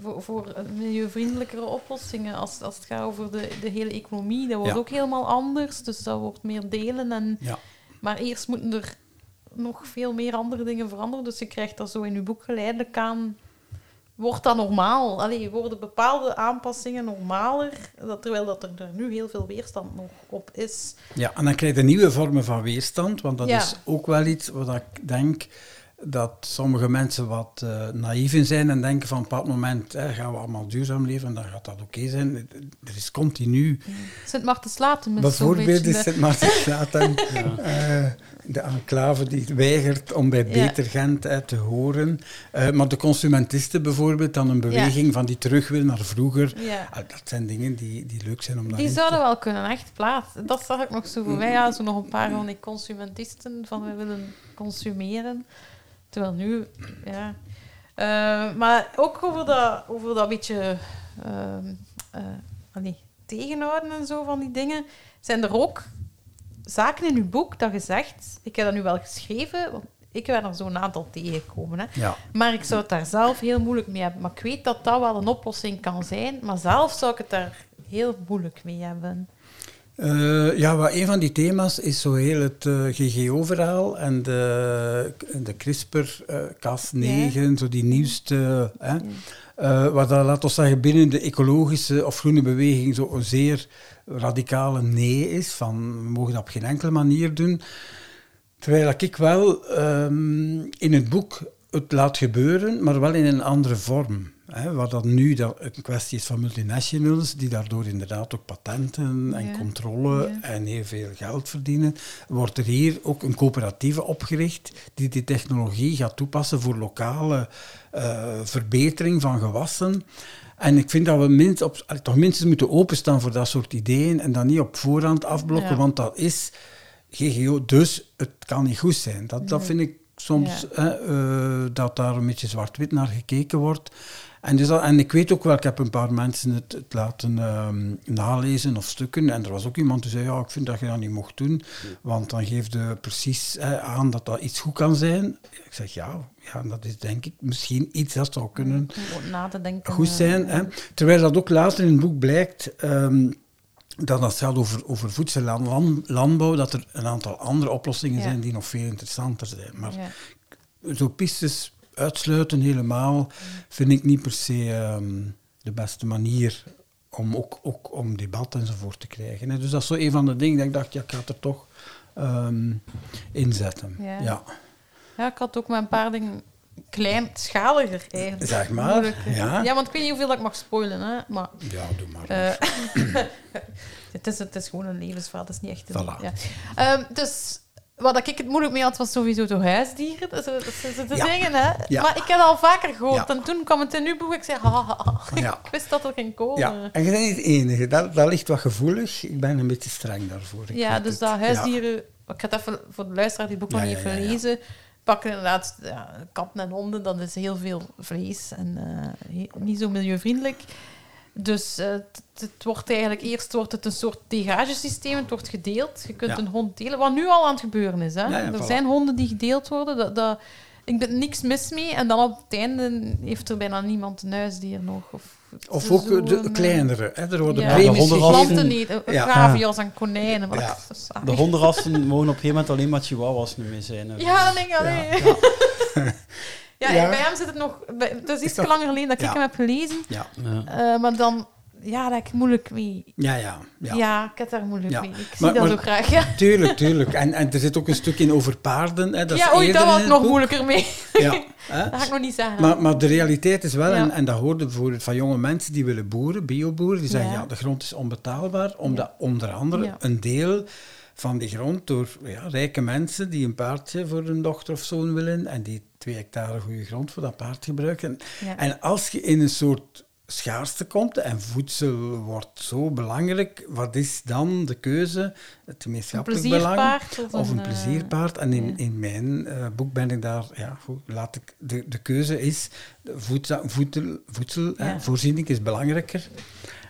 voor, voor milieuvriendelijkere oplossingen als, als het gaat over de, de hele economie. Dat wordt Ja. ook helemaal anders, dus dat wordt meer delen. En, Ja. Maar eerst moeten er nog veel meer andere dingen veranderen. Dus je krijgt dat zo in je boek geleidelijk aan... Wordt dat normaal? Allee, worden bepaalde aanpassingen normaler? Dat, terwijl dat er, er nu heel veel weerstand nog op is. Ja, en dan krijg je nieuwe vormen van weerstand, want dat Ja. is ook wel iets wat ik denk dat sommige mensen wat eh, naïef in zijn en denken van op een bepaald moment hè, gaan we allemaal duurzaam leven en dan gaat dat oké zijn. Er is continu... Sint hem Bijvoorbeeld is de... Sint eh de enclave die weigert om bij Ja. Beter Gent eh, te horen. Eh, maar de consumentisten bijvoorbeeld, dan een beweging van die terug wil naar vroeger. Ja. Ah, dat zijn dingen die, die leuk zijn om Die daarin te- zouden wel kunnen echt plaatsen. Dat zag ik nog zo voor mij. Ja, zo nog een paar van die consumentisten van we willen consumeren. Terwijl nu, ja. Eh, maar ook over dat, over dat beetje allee, tegenhouden en zo van die dingen. Zijn er ook zaken in uw boek dat je zegt, ik heb dat nu wel geschreven, want ik ben er zo'n aantal tegengekomen. Hè. Ja. Maar ik zou het daar zelf heel moeilijk mee hebben. Maar ik weet dat dat wel een oplossing kan zijn. Maar zelf zou ik het daar heel moeilijk mee hebben. Eh, ja, wat een van die thema's is zo heel het eh, GGO-verhaal en de, de CRISPR-Cas9, zo die nieuwste. Hè, eh, wat dat, laat ons zeggen, binnen de ecologische of groene beweging zo een zeer radicale nee is, van we mogen dat op geen enkele manier doen. Terwijl ik wel ehm, in het boek het laat gebeuren, maar wel in een andere vorm. Hè, waar dat nu dat een kwestie is van multinationals, die daardoor inderdaad ook patenten en Ja. controle Ja. en heel veel geld verdienen, wordt er hier ook een coöperatieve opgericht die die technologie gaat toepassen voor lokale eh, verbetering van gewassen. En ik vind dat we minst op, allee, toch minstens moeten openstaan voor dat soort ideeën en dat niet op voorhand afblokken, Ja. want dat is GGO, dus het kan niet goed zijn. Dat, dat vind ik soms, hè, eh, dat daar een beetje zwart-wit naar gekeken wordt. En, dus dat, en ik weet ook wel, ik heb een paar mensen het, het laten ehm, nalezen of stukken. En er was ook iemand die zei, ja, ik vind dat je dat niet mocht doen. Want dan geeft je precies aan dat dat iets goed kan zijn. Ik zeg, ja, ja, dat is denk ik misschien iets dat zou kunnen Om over na te denken. goed eh, zijn. Hè. Terwijl dat ook later in het boek blijkt, ehm, dat het gaat over, over voedsel en lan- landbouw, dat er een aantal andere oplossingen Ja. zijn die nog veel interessanter zijn. Maar Ja. zo pistes uitsluiten helemaal, vind ik niet per se ehm, de beste manier om ook, ook om debat enzovoort te krijgen. hè. Dus dat is zo een van de dingen dat ik dacht, ja, ik ga het er toch ehm, inzetten. Ja. Ja. Ja, ik had ook met een paar dingen kleinschaliger eigenlijk. Zeg maar, ja. ja, want ik weet niet hoeveel dat ik mag spoilen, hè. Maar Ja, doe maar. eh, het, is, het is gewoon een levensverhaal, het is niet echt een... Voilà. Ja. Ehm, dus wat ik het moeilijk mee had, was sowieso de huisdieren. Dat de Ja. dingen, hè. Ja. Maar ik heb al vaker gehoord. Ja. En toen kwam het in uw boek ik zei... Ha, ha, ha. Ja. Ik wist dat er ging komen. Ja, en je bent niet het enige. Dat, dat ligt wat gevoelig. Ik ben een beetje streng daarvoor. Ik Ja, dus het. dat huisdieren... Ik ga het even voor de luisteraar die het boek nog niet ja. gelezen. Pakken inderdaad katten en honden. Dat is heel veel vlees en eh, niet zo milieuvriendelijk. Dus eh, het, het wordt eigenlijk... Eerst wordt het een soort degagesysteem. Het wordt gedeeld. Je kunt Ja. een hond delen. Wat nu al aan het gebeuren is. Hè? Ja, ja, er voilà. zijn honden die gedeeld worden. Dat, dat, ik ben niks mis mee. En dan op het einde heeft er bijna niemand een huisdier nog. Of, het Of ook zo de kleinere. Hè. Er worden Ja. premies hondenrassen- gegeven. Planten niet. eh, Ja. Gravias en konijnen. Wat Ja. De hondenrassen mogen op een gegeven moment alleen maar chihuahuas nu mee zijn. hè. Ja, dan denk ik, allee. Ja, bij hem zit het nog... Het is iets te dat- langer geleden dat ik Ja. hem heb gelezen. Ja. Eh, maar dan... Ja, dat ik moeilijk mee... ja, ja. Ja, ja. ik heb daar moeilijk Ja. mee. Ik zie Maar- dat maar- zo graag. Ja, Tuurlijk, tuurlijk. En, en er zit ook een stuk in over paarden. Hè. Dat ja oei, dat was het nog boek. moeilijker mee. Ja, hè. Dat ga ik nog niet zeggen. Maar, maar de realiteit is wel, en, en dat hoorde bijvoorbeeld van jonge mensen die willen boeren, bioboeren, die zeggen Ja. de grond is onbetaalbaar, omdat onder andere een deel van die grond door ja, rijke mensen die een paardje voor hun dochter of zoon willen en die twee hectare goede grond voor dat paard gebruiken. Ja. En als je in een soort schaarste komt en voedsel wordt zo belangrijk, wat is dan de keuze? Het een gemeenschappelijk belang? plezierpaard of, Of een eh, plezierpaard. En in, ja. in mijn eh, boek ben ik daar, ja, goed, laat ik, de, de keuze is, voedsel, voedsel, voedsel hè, voorziening is belangrijker.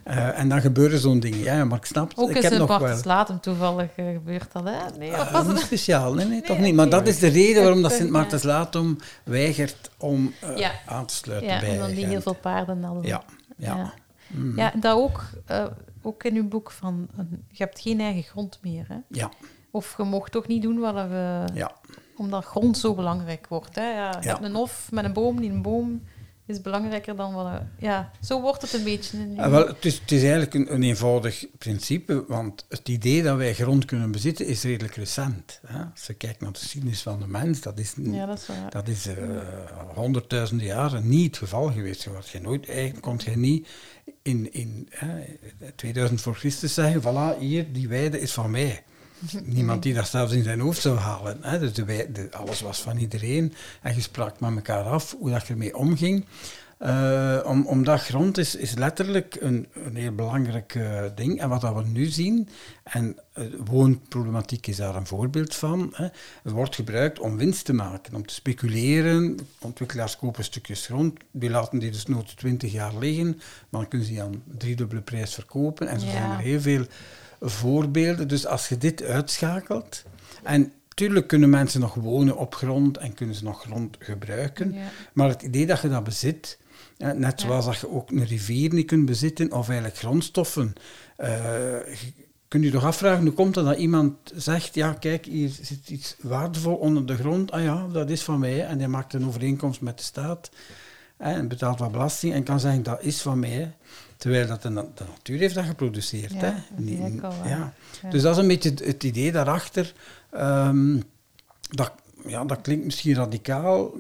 Eh, en dan gebeuren zo'n dingen. Ja, maar ik snap het. Ook ik heb nog wel... Bartels Latem toevallig eh, gebeurd dat, hè? Nee, of Eh, was niet speciaal, nee, nee, toch Nee, niet. Maar dat is de reden waarom dat Sint eh, Maartens Latum weigert om eh, Ja. aan te sluiten Ja, bij omdat die heel veel paarden hadden. Ja, ja. Ja. Mm. Ja, dat ook, ook in uw boek van... je hebt geen eigen grond meer, hè? Ja, Of je mocht toch niet doen wat eh, ja. Omdat grond zo belangrijk wordt. Hè? Ja, je hebt een hof met een boom. Die een boom is belangrijker dan wat... er- Ja, zo wordt het een beetje. Ah, wel, het, is, het is eigenlijk een, een eenvoudig principe, want het idee dat wij grond kunnen bezitten is redelijk recent. Hè? Als je kijkt naar de geschiedenis van de mens, dat is, ja, dat is waar. dat is eh, honderdduizenden jaren niet het geval geweest. Je, je nooit, eigenlijk kon je niet in, in hè, 2000 voor Christus zeggen, voilà, hier, die weide is van mij. Niemand die dat zelfs in zijn hoofd zou halen. Hè? Dus de wei- de, alles was van iedereen. En je sprak met elkaar af hoe dat je ermee omging. Eh, om, omdat grond is, is letterlijk een, een heel belangrijk eh, ding. En wat dat we nu zien, en eh, woonproblematiek is daar een voorbeeld van, hè, het wordt gebruikt om winst te maken, om te speculeren. Ontwikkelaars kopen stukjes grond, die laten die dus nooit 20 jaar liggen, maar dan kunnen ze die aan driedubbele prijs verkopen. En zo Ja. zijn er heel veel voorbeelden. Dus als je dit uitschakelt, en Tuurlijk kunnen mensen nog wonen op grond en kunnen ze nog grond gebruiken. Ja. Maar het idee dat je dat bezit, eh, net Ja. zoals dat je ook een rivier niet kunt bezitten of eigenlijk grondstoffen. eh, je kunt je toch afvragen, hoe komt het dat iemand zegt, ja kijk, hier zit iets waardevol onder de grond. Ah ja, dat is van mij. En hij maakt een overeenkomst met de staat en betaalt wat belasting en kan zeggen, dat is van mij. Terwijl dat de, de natuur heeft dat geproduceerd. Ja, hè. dat ja. Ja. Dus dat is een beetje het, het idee daarachter. Ehm, dat, ja, dat klinkt misschien radicaal.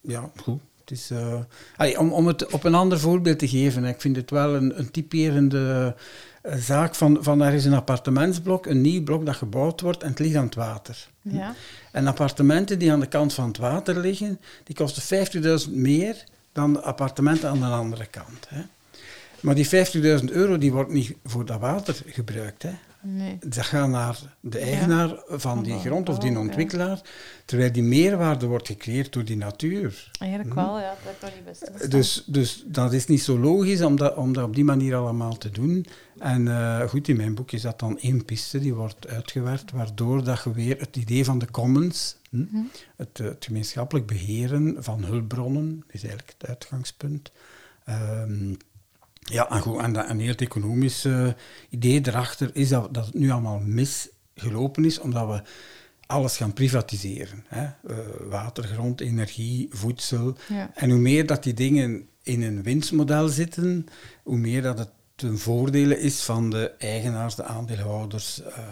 Ja, goed. Het is, eh, allee, om, om het op een ander voorbeeld te geven, hè, ik vind het wel een, een typerende eh, zaak van, van er is een appartementsblok, een nieuw blok dat gebouwd wordt en het ligt aan het water. Ja. En appartementen die aan de kant van het water liggen, die kosten 50.000 meer dan de appartementen aan de andere kant. Hè. Maar die 50.000 euro die wordt niet voor dat water gebruikt. Hè. Nee. Dat gaat naar de eigenaar van Van die de grond of die ja. ontwikkelaar, terwijl die meerwaarde wordt gecreëerd door die natuur. Eigenlijk wel, ja. Dat nog niet best. Dus, dus dat is niet zo logisch om dat, om dat op die manier allemaal te doen. En eh, goed, in mijn boek is dat dan één piste die wordt uitgewerkt, waardoor dat je weer het idee van de commons, hm, Mhm. het, eh, het gemeenschappelijk beheren van hulpbronnen, is eigenlijk het uitgangspunt. Ehm, ja, en, goed, en, dat, een heel economisch eh, idee erachter is dat, dat het nu allemaal misgelopen is, omdat we alles gaan privatiseren. Hè? Eh, water, grond, energie, voedsel. Ja. En hoe meer dat die dingen in een winstmodel zitten, hoe meer dat het ten voordele is van de eigenaars, de aandeelhouders. eh,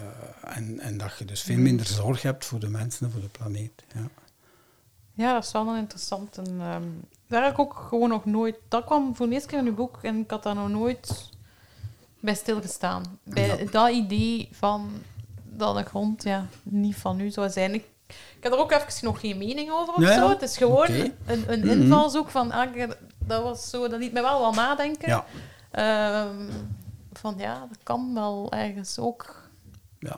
en, en dat je dus veel minder zorg hebt voor de mensen en voor de planeet. Ja. Ja, dat is wel een interessant. En, ehm, daar heb ik ook gewoon nog nooit... Dat kwam voor de eerste keer in uw boek en ik had daar nog nooit bij stilgestaan. Bij Ja. dat idee van dat de grond ja, niet van u zou zijn. Ik, ik heb er ook even nog geen mening over of Ja, zo. Het is gewoon een, een Mhm. invalshoek van... Ah, dat was zo, dat liet me wel wat nadenken. Ehm, van ja, dat kan wel ergens ook. Ja.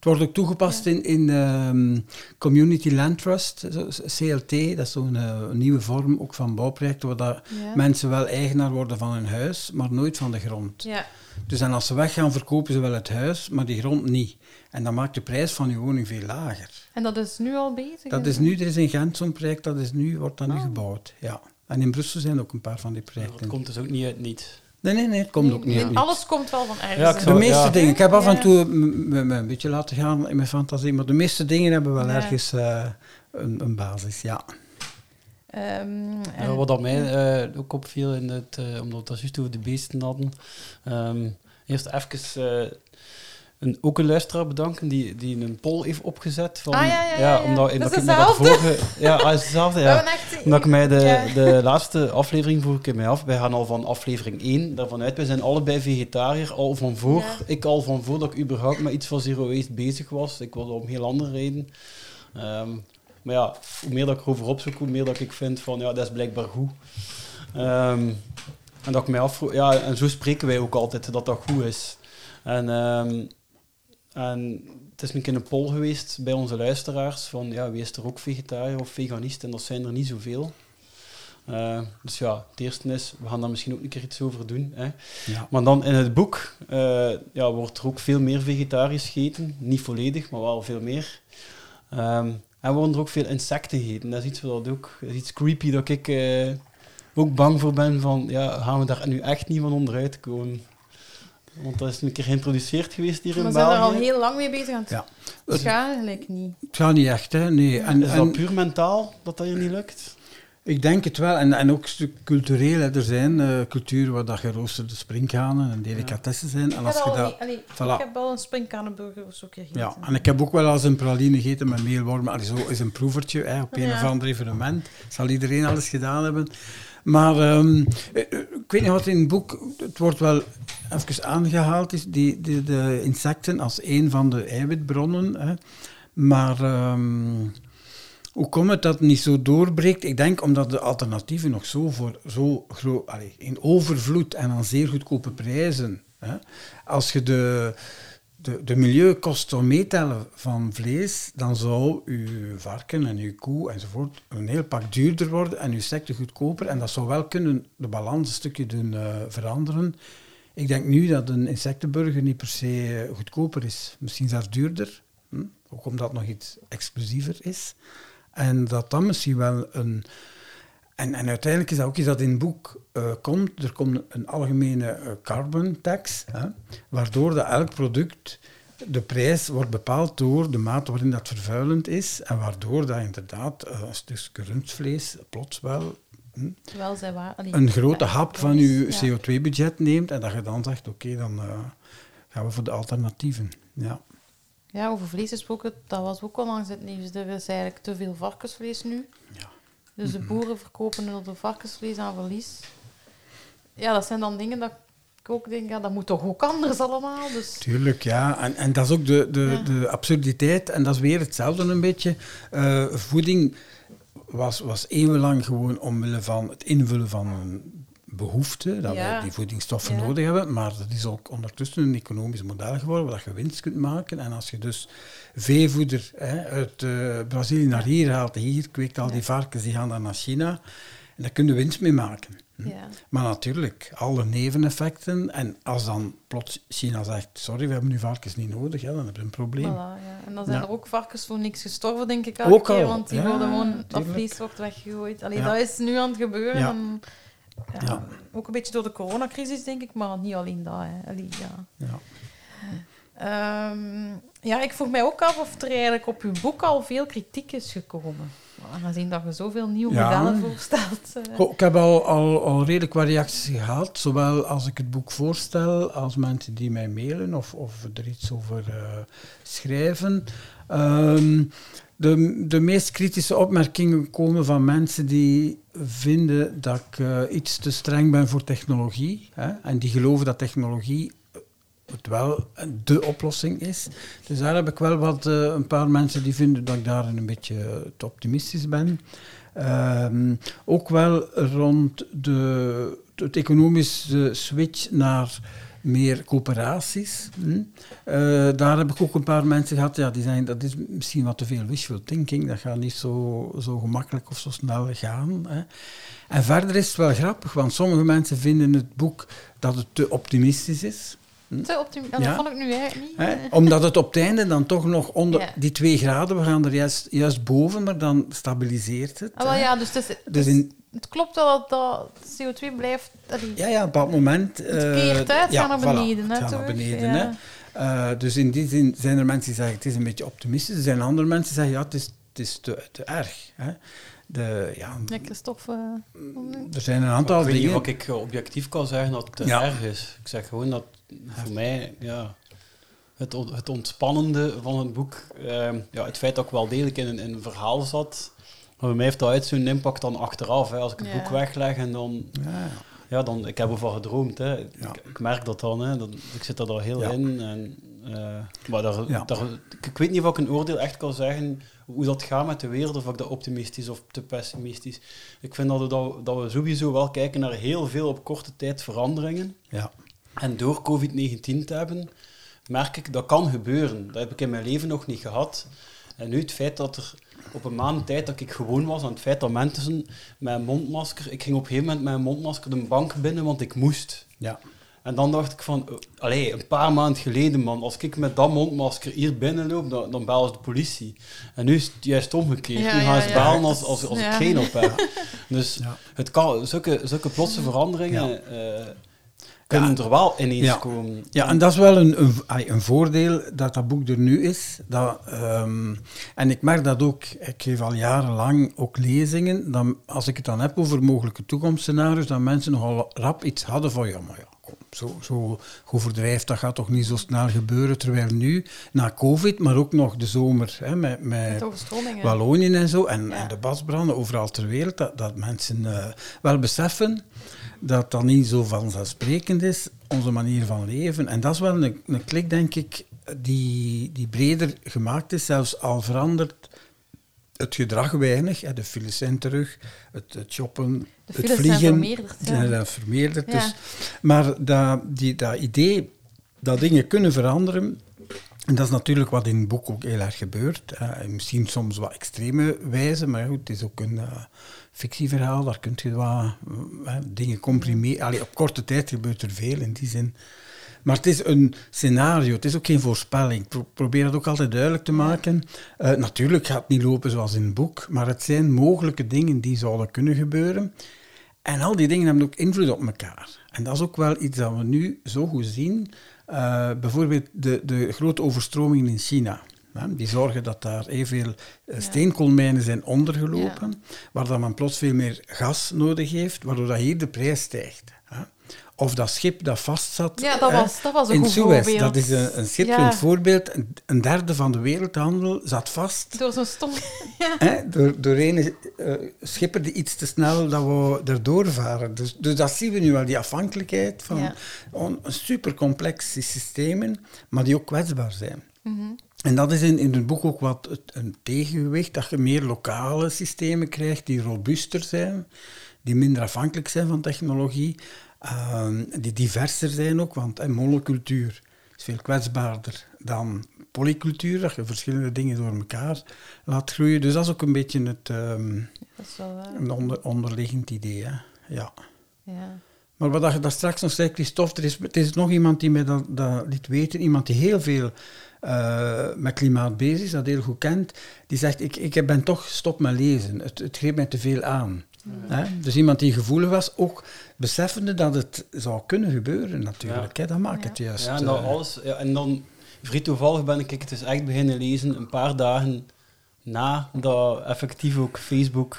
Het wordt ook toegepast in, in ehm, Community Land Trust, CLT. Dat is zo'n eh, een nieuwe vorm ook van bouwprojecten, waar dat Ja. mensen wel eigenaar worden van hun huis, maar nooit van de grond. Ja. Dus en als ze weggaan, verkopen ze wel het huis, maar die grond niet. En dan maakt de prijs van je woning veel lager. En dat is nu al bezig? Dat is nu, er is in Gent zo'n project, dat is nu, wordt dat nu Ah. gebouwd. Ja. En in Brussel zijn ook een paar van die Dat projecten. komt dus ook niet uit niet. Nee, nee, nee, het komt ook niet. Alles komt wel van ergens. Ja. De meeste ja. dingen, ik heb af en toe me een beetje laten gaan in mijn fantasie, maar de meeste dingen hebben wel Ja. ergens eh, een, een basis, ja. Ehm, en- wat dat mij eh, ook opviel, in het, eh, omdat we het juist over de beesten hadden. Ehm, eerst even eh, een, ook een luisteraar bedanken die, die een poll heeft opgezet. Van, Ah, ja, ja, ja, ja. Omdat, Dat ik vorige... Ja, ah, is hetzelfde, ja. echt- Omdat ik mij de, de laatste aflevering voer ik mij af. Wij gaan al van aflevering 1 daarvan uit. Wij zijn allebei vegetariër. Al van voor. Ik al van voor dat ik überhaupt met iets van zero waste bezig was. Ik was al om heel andere reden. Ehm, maar ja, hoe meer dat ik erover opzoek, hoe meer dat ik vind van ja, dat is blijkbaar goed. Ehm, en dat ik mij afvroeg, ja, en zo spreken wij ook altijd dat dat goed is. En, ehm, en het is een keer een poll geweest bij onze luisteraars van ja, wie is er ook vegetariër of veganist? En dat zijn er niet zoveel. Eh, dus ja, het eerste is, we gaan daar misschien ook een keer iets over doen. Hè. ja. Maar dan in het boek eh, ja, wordt er ook veel meer vegetarisch gegeten. Niet volledig, maar wel veel meer. Ehm, en worden er ook veel insecten gegeten. Dat is iets, wat ook, dat is iets creepy dat ik eh, ook bang voor ben van, ja, gaan we daar nu echt niet van onderuit komen? Want dat is een keer geïntroduceerd geweest hier in We zijn er al België. heel lang mee bezig. En het Ja. het gaat eigenlijk niet. Het gaat niet echt, hè. Nee. En, Is dat en puur mentaal dat dat hier niet lukt? ik denk het wel. En, en ook een stuk cultureel. Hè. Er zijn eh, culturen waar dat geroosterde springkanen en delicatessen zijn. En Ik als heb, je al dat... niet- allee, Voilà. ik heb wel een springkanenburger of zo gegeten. Ja, en ik heb ook wel eens een praline gegeten met meelwormen. Allee, zo is een proevertje hè, op een Ja. of ander evenement. Zal iedereen alles gedaan hebben. Maar ehm, eh, eh, ik weet niet wat in het boek... Het wordt wel even aangehaald, is die, die, de insecten als een van de eiwitbronnen. Hè. Maar ehm, hoe komt het dat het niet zo doorbreekt? Ik denk omdat de alternatieven nog zo, voor, zo groot... in overvloed en aan zeer goedkope prijzen... Hè. Als je de de, de milieukosten meetellen van vlees, dan zou uw varken en uw koe enzovoort een heel pak duurder worden en uw insecten goedkoper. En dat zou wel kunnen de balans een stukje doen eh, veranderen. Ik denk nu dat een insectenburger niet per se eh, goedkoper is. Misschien zelfs duurder, hm? ook omdat het nog iets exclusiever is. En dat dan misschien wel een... En, en uiteindelijk is dat ook iets dat in het boek eh, komt. Er komt een algemene eh, carbon tax, hè, waardoor dat elk product, de prijs wordt bepaald door de mate waarin dat vervuilend is. En waardoor dat inderdaad eh, een stukje rundvlees plots wel hm, Terwijl zij waar, allee, een grote hap van je ja. CO2-budget neemt. En dat je dan zegt, oké, dan gaan we voor de alternatieven. Ja. Ja, over vlees gesproken, dat was ook onlangs het nieuws. Er is eigenlijk te veel varkensvlees nu. Ja. Dus de boeren verkopen er de varkensvlees aan verlies. Ja, dat zijn dan dingen dat ik ook denk, ja, dat moet toch ook anders allemaal. Dus Tuurlijk, ja. En, en dat is ook de, de, Ja. de absurditeit. En dat is weer hetzelfde een beetje. Eh, voeding was, was eeuwenlang gewoon omwille van het invullen van een behoefte, dat Ja. we die voedingsstoffen Ja. nodig hebben. Maar dat is ook ondertussen een economisch model geworden waar je winst kunt maken. En als je dus veevoeder hè, uit eh, Brazilië naar hier haalt, hier kweekt al die varkens, die gaan dan naar China. En daar kun je winst mee maken. Hm. ja. Maar natuurlijk, alle neveneffecten. En als dan plots China zegt, sorry, we hebben nu varkens niet nodig, ja, dan hebben we een probleem. Voilà, ja. En dan zijn Ja. er ook varkens voor niks gestorven, denk ik. Ook elke keer, al, Want die worden gewoon, dat vlees wordt weggegooid. Allee. Dat is nu aan het gebeuren. En, ja, Ja. Ook een beetje door de coronacrisis, denk ik, maar niet alleen dat. Hè. Allee, ja. Ja. Ehm, ja, ik vroeg mij ook af of er eigenlijk op uw boek al veel kritiek is gekomen. Aangezien dat je zoveel nieuwe Ja. modellen voorstelt. eh. Goh, ik heb al, al, al redelijk wat reacties gehad, zowel als ik het boek voorstel, als mensen die mij mailen of, of er iets over eh, schrijven. Ehm, de, de meest kritische opmerkingen komen van mensen die vinden dat ik eh, iets te streng ben voor technologie. Hè, en die geloven dat technologie het wel de oplossing is. Dus daar heb ik wel wat, eh, een paar mensen die vinden dat ik daar een beetje te optimistisch ben. Ehm, ook wel rond de, het economische switch naar meer coöperaties. hm. Eh, daar heb ik ook een paar mensen gehad, ja, die zeggen dat is misschien wat te veel wishful thinking, dat gaat niet zo, zo gemakkelijk of zo snel gaan. Hè. En verder is het wel grappig, want sommige mensen vinden het boek dat het te optimistisch is. Te optimi- ja, Ja. Dat vond ik nu eigenlijk niet. Hè? eh. Omdat het op het einde dan toch nog onder Ja. die twee graden, we gaan er juist, juist boven, maar dan stabiliseert het. Ah, wel, ja, dus, het, is- Dus dus in- het klopt wel dat, dat CO2 blijft... allee, Ja, ja, op dat moment... Het keert uit, ja, naar voilà, beneden, hè, het gaat naar terug, beneden, hè. Eh, dus in die zin zijn er mensen die zeggen het is een beetje optimistisch. Er zijn andere mensen die zeggen ja, het is, het is te, te erg. Hè. De, ja, Ja, Christophe... eh, er zijn een aantal ik weet niet dingen... of ik eh, objectief kan zeggen dat het Ja. erg is. Ik zeg gewoon dat voor mij, ja, het, het ontspannende van het boek, ehm, ja, het feit dat ik wel degelijk in een, in een verhaal zat, maar bij mij heeft dat uit zo'n impact dan achteraf. Hè. Als ik het Ja. boek wegleg en dan, Ja, ja, dan, ik heb ervan gedroomd. Hè. Ik, Ja. ik merk dat dan, hè. Dat, ik zit er al heel Ja. in. En, eh, maar daar, Ja. daar, ik, ik weet niet of ik een oordeel echt kan zeggen hoe dat gaat met de wereld, of ik dat optimistisch of te pessimistisch. Ik vind dat we, dat, dat we sowieso wel kijken naar heel veel op korte tijd veranderingen. ja. En door COVID-19 te hebben, merk ik dat kan gebeuren. Dat heb ik in mijn leven nog niet gehad. En nu het feit dat er op een maand tijd dat ik gewoon was, aan het feit dat mensen met een mondmasker... Ik ging op een gegeven moment met een mondmasker de bank binnen, want ik moest. ja. En dan dacht ik van, eh, allee, een paar maanden geleden, man, als ik met dat mondmasker hier binnenloop, dan, dan bellen ze de politie. En nu is het juist omgekeerd. Ja, nu gaan ze ja. bellen als, als, als Ja. ik geen op heb. Dus Ja. het kan, zulke, zulke plotse veranderingen eh, kunnen Ja. er wel ineens Ja. komen. Ja, en dat is wel een, een, een voordeel dat dat boek er nu is. Dat, ehm, en ik merk dat ook, ik geef al jarenlang ook lezingen, dan, als ik het dan heb over mogelijke toekomstscenario's, dat mensen nogal rap iets hadden van, ja, maar ja, zo, zo overdrijft, dat gaat toch niet zo snel gebeuren, terwijl nu, na covid, maar ook nog de zomer, hè, met, met. Wallonië en zo, en, Ja. en de basbranden overal ter wereld, dat, dat mensen eh, wel beseffen dat dat niet zo vanzelfsprekend is, onze manier van leven. En dat is wel een, een klik, denk ik, die, die breder gemaakt is, zelfs al verandert het gedrag weinig. De files zijn terug, het, het shoppen, De het zijn vliegen. vermeerderd, ja. zijn er vermeerderd. Ja. Dus, maar dat, die, dat idee dat dingen kunnen veranderen, en dat is natuurlijk wat in het boek ook heel erg gebeurt. hè. misschien soms wat extreme wijze, maar goed, het is ook een eh, fictieverhaal. Daar kun je wat eh, dingen comprimeren. Allee, op korte tijd gebeurt er veel in die zin. Maar het is een scenario, het is ook geen voorspelling. Pro- probeer dat ook altijd duidelijk te maken. Eh, natuurlijk gaat het niet lopen zoals in het boek, maar het zijn mogelijke dingen die zouden kunnen gebeuren. En al die dingen hebben ook invloed op elkaar. En dat is ook wel iets dat we nu zo goed zien. Eh, bijvoorbeeld de, de grote overstromingen in China. Hè, die zorgen dat daar evenveel eh, steenkoolmijnen zijn ondergelopen, waar dat men plots veel meer gas nodig heeft, waardoor dat hier de prijs stijgt. Of dat schip dat vastzat Ja, dat was- dat was een in goed Suez. voorbeeld. Dat is een, een schitterend Ja. voorbeeld. Een, een derde van de wereldhandel zat vast Door zo'n stom... ja. Hè, door, door een eh, schipper die iets te snel dat we erdoor varen. Dus, dus dat zien we nu wel, die afhankelijkheid van Ja. on- super complexe systemen, maar die ook kwetsbaar zijn. Mhm. En dat is in, in het boek ook wat het, een tegengewicht, dat je meer lokale systemen krijgt die robuuster zijn, die minder afhankelijk zijn van technologie, ehm, die diverser zijn ook, want monocultuur is veel kwetsbaarder dan polycultuur, dat je verschillende dingen door elkaar laat groeien. Dus dat is ook een beetje het ehm, eh, een onder, onderliggend idee. Hè? Ja. ja. Maar wat je daar straks nog zei, Christophe, er is, er is nog iemand die mij dat, dat liet weten, iemand die heel veel eh, met klimaat bezig is, dat heel goed kent, die zegt, ik, ik ben toch stop met lezen, het, het greep mij te veel aan. Dus iemand die gevoelig was, ook beseffende dat het zou kunnen gebeuren natuurlijk, hè? dat maakt Ja. het juist. Ja, en, dan eh, alles, ja, en dan vrij toevallig ben ik het dus echt beginnen lezen een paar dagen na dat effectief ook Facebook,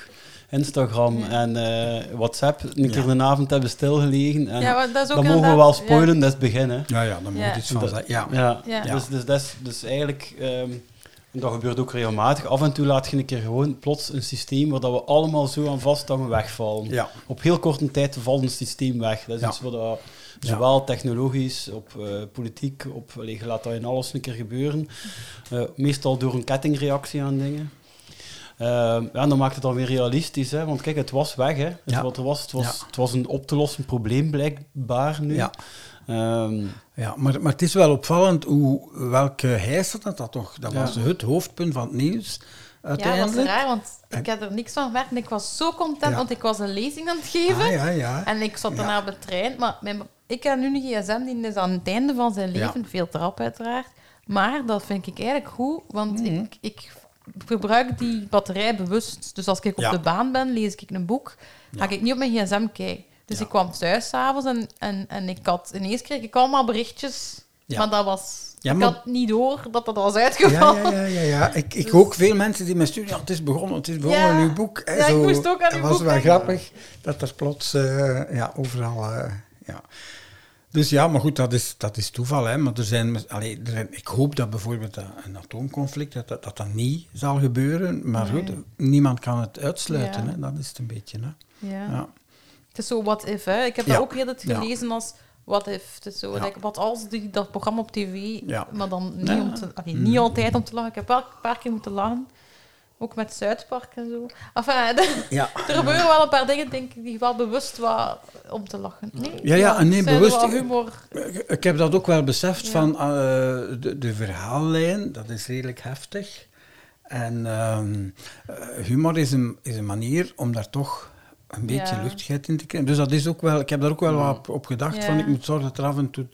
Instagram Ja. en eh, WhatsApp een keer Ja. een avond hebben stilgelegen. En Ja, dat is ook dan mogen we wel spoilen, dat is het begin. Hè. Ja, ja, daar moet Ja. iets van Dat- zeggen. Ja. Ja, Ja. Dus, dus, dat is, dus eigenlijk, ehm, en dat gebeurt ook regelmatig, af en toe laat je een keer gewoon plots een systeem waar dat we allemaal zo aan vasthangen wegvallen. Ja. Op heel korte tijd valt een systeem weg. Dat is Ja. iets wat dat, Ja. zowel technologisch, op eh, politiek, op, allee, je laat dat in alles een keer gebeuren. Eh, meestal door een kettingreactie aan dingen. Ehm, ja, dan maakt het dan weer realistisch, hè? want kijk, het was weg. Hè? Het, Ja. wat er was, het, was, Ja. het was een op te lossen probleem blijkbaar nu. Ja. Ehm, Ja, maar, maar het is wel opvallend hoe, welke hijs dat dat toch? Dat Ja. was het hoofdpunt van het nieuws Ja, dat is uiteindelijk. raar, want ik heb er niks van gemerkt. En ik was zo content, Ja. want ik was een lezing aan het geven. Ah, ja, ja. En ik zat Ja. daarna op de trein. Maar mijn, ik heb nu een gsm, die is aan het einde van zijn Ja. leven. Veel trap, uiteraard. Maar dat vind ik eigenlijk goed, want Mhm. ik, ik gebruik die batterij bewust. Dus als ik op Ja. de baan ben, lees ik een boek, ga ik niet op mijn gsm kijken. Dus Ja. ik kwam thuis s'avonds en, en, en ik had ineens kreeg ik allemaal berichtjes. Ja. Maar dat was... Ja, ik had niet door dat dat was uitgevallen. ja, ja, ja, ja. Ik, ik ook veel mensen die mij sturen, ja, het is begonnen, het is begonnen, Ja. uw boek. hè, Ja, ik moest ook aan Dat uw was boek wel grappig, dat er plots eh, ja, overal... eh, ja. Dus ja, maar goed, dat is, dat is toeval. Hè. Maar er zijn, allee, er zijn, ik hoop dat bijvoorbeeld een atoomconflict, dat dat, dat dat niet zal gebeuren. Maar Nee. goed, niemand kan het uitsluiten. Hè. Dat is het een beetje. Hè. Ja. Is zo what if, hè. Ik heb Ja. dat ook heel het Ja. gelezen als what if. Het is zo, Ja. like, wat als die, dat programma op tv, Ja. maar dan niet, Ja. om te, allee, niet altijd om te lachen. Ik heb wel een paar keer moeten lachen. Ook met Zuidpark en zo. Enfin, de- Ja. er gebeuren wel een paar dingen, denk ik, die wel bewust waren om te lachen. Nee, Ja, ja, en nee, bewust- humor. Ik heb dat ook wel beseft Ja. van eh, de, de verhaallijn, dat is redelijk heftig. En ehm, eh, humor is een, is een manier om daar toch een beetje Ja. luchtigheid in te krijgen. Dus dat is ook wel, ik heb daar ook wel wat op, op gedacht. Ja. Van, ik moet zorgen dat er af en toe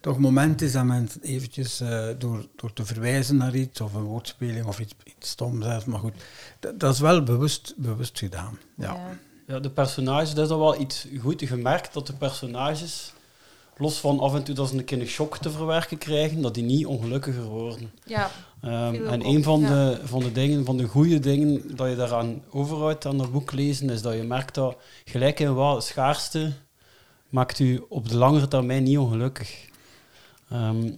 toch een moment is dat mensen eventjes eh, door, door te verwijzen naar iets, of een woordspeling of iets, iets stom zelfs. Maar goed, dat, dat is wel bewust, bewust gedaan. Ja. Ja. Ja, de personages, dat is dan wel iets goed gemerkt, dat de personages, los van af en toe dat ze een keer een shock te verwerken krijgen, dat die niet ongelukkiger worden. Ja. Ehm, en een van, ja. de, van de dingen, van de goede dingen dat je daaraan overhoudt aan dat boek lezen, is dat je merkt dat gelijk in wat schaarste maakt u op de langere termijn niet ongelukkig. Ehm,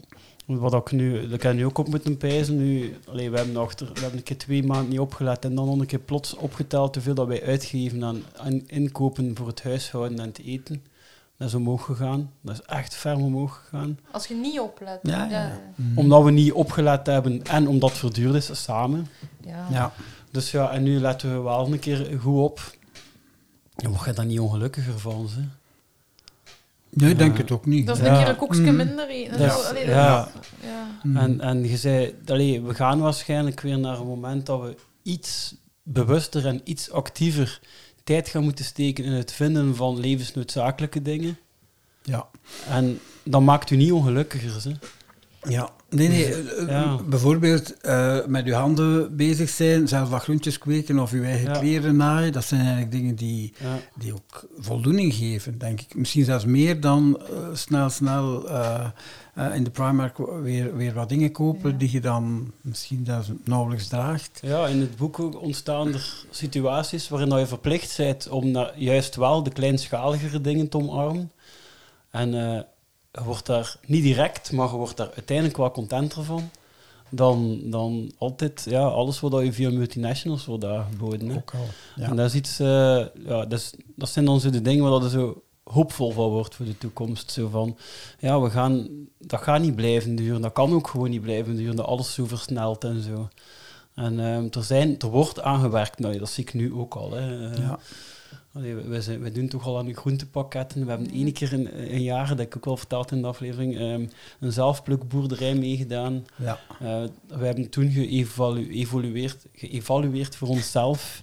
wat ik nu, dat kan nu ook op moeten pijzen. Nu, allee, we, hebben achter, we hebben een keer twee maanden niet opgelet en dan nog een keer plots opgeteld hoeveel dat wij uitgeven aan, aan inkopen voor het huishouden en het eten. Dat is omhoog gegaan. Dat is echt ver omhoog gegaan. Als je niet oplet. Ja, ja. Mm. Omdat we niet opgelet hebben en omdat het verduurd is samen. Ja. Ja. Dus ja, en nu letten we wel een keer goed op. Dan word je daar niet ongelukkiger van, ze. Nee, ik denk het ook niet. Dat is Ja. een keer een koekje Mm. minder allee, ja. ja. Mm. En, en je zei, allee, we gaan waarschijnlijk weer naar een moment dat we iets bewuster en iets actiever tijd gaan moeten steken in het vinden van levensnoodzakelijke dingen. ja. En dat maakt u niet ongelukkiger, hè. Ja, nee, nee. eh, Ja. Bijvoorbeeld eh, met uw handen bezig zijn, zelf wat groentjes kweken of uw eigen Ja. kleren naaien. Dat zijn eigenlijk dingen die, Ja. die ook voldoening geven, denk ik. Misschien zelfs meer dan eh, snel, snel eh, eh, in de Primark weer, weer wat dingen kopen Ja. die je dan misschien nauwelijks draagt. Ja, in het boek ook ontstaan er situaties waarin dat je verplicht bent om naar, juist wel de kleinschaligere dingen te omarmen. En eh, je wordt daar niet direct, maar je wordt daar uiteindelijk wel contenter van. Dan, dan altijd ja, alles wat je via multinationals wordt aangeboden. Ook al. Ja. En dat, is iets, eh, ja, dat, is, dat zijn dan zo de dingen waar dat je zo hoopvol van wordt voor de toekomst. Zo van, ja, we gaan, dat gaat niet blijven duren. Dat kan ook gewoon niet blijven duren, dat alles zo versnelt en zo. En ehm, er, zijn, er wordt aangewerkt, nou, dat zie ik nu ook al. Hè. Eh, Ja. Allee, we, we, zijn, we doen toch al aan de groentepakketten. We hebben één keer in een jaar, dat heb ik ook wel verteld in de aflevering, ehm, een zelfplukboerderij meegedaan. Ja. Eh, we hebben toen geëvalueerd, geëvalueerd voor onszelf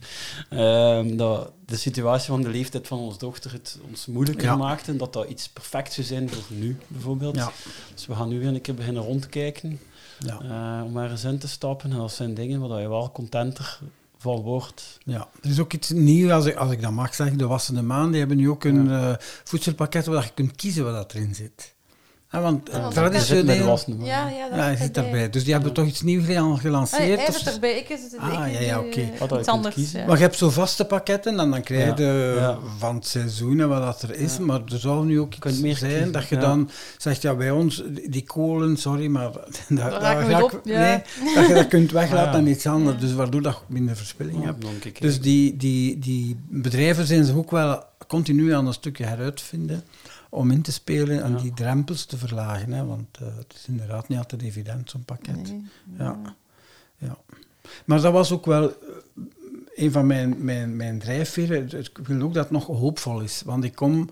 ehm, dat de situatie van de leeftijd van onze dochter het ons moeilijker Ja. maakte en dat dat iets perfect zou zijn voor nu, bijvoorbeeld. Ja. Dus we gaan nu weer een keer beginnen rondkijken Ja. eh, om er eens in te stappen. En dat zijn dingen waar je wel contenter van wordt. Ja, er is ook iets nieuws, als ik, als ik dat mag zeggen. De Wassende Maan, die hebben nu ook een eh, voedselpakket waar je kunt kiezen wat dat erin zit. Want Ah, dat zit met de traditioneel... Ja, ja, dat Ja, zit erbij. Dus die hebben toch iets nieuws gel- Ah, gelanceerd? hij zit erbij. Ik is het, Ah, ik ja, ja, eh, oké. Iets anders. kiezen? ja. Maar je hebt zo vaste pakketten en dan krijg je Ja. Ja. van het seizoen en wat dat er is. Ja. Maar er zou nu ook kunt iets meer zijn kiezen, dat je ja. dan zegt, ja, bij ons, die kolen, sorry, maar daar, raak daar ik op, ja. nee, dat je dat kunt weglaten Ah, ja. aan iets anders. Dus waardoor dat je minder verspilling hebt. Dus die, die, die bedrijven zijn zich ook wel continu aan een stukje heruitvinden om in te spelen en Ja. die drempels te verlagen. Hè, want eh, het is inderdaad niet altijd evident, zo'n pakket. Nee. Ja. ja. Maar dat was ook wel eh, een van mijn, mijn, mijn drijfveren. Ik wil ook dat het nog hoopvol is. Want ik kom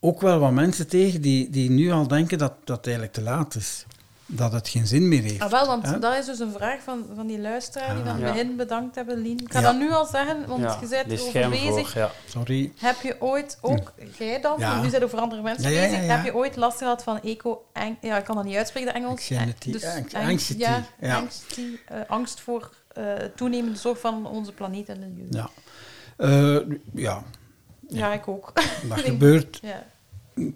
ook wel wat mensen tegen die, die nu al denken dat dat het eigenlijk te laat is. Dat het geen zin meer heeft. Ah, wel, want Hè? dat is dus een vraag van, van die luisteraar die dan Ja. begin bedankt hebben, Lien. Ik ga Ja. dat nu al zeggen, want ja, je bent erover bezig. voor. Sorry. Heb je ooit, ook jij dan, Ja. want nu zijn over andere mensen Ja, ja, ja, bezig, heb je ooit last gehad van eco... ja, ik kan dat niet uitspreken, de Engels. Anxiety, Eh, dus ang- ang- anxiety, Ja, ja. anxiety, eh, angst voor eh, toenemende zorg van onze planeet en milieu. Ja. Eh, ja, Ja, ik ook. dat gebeurt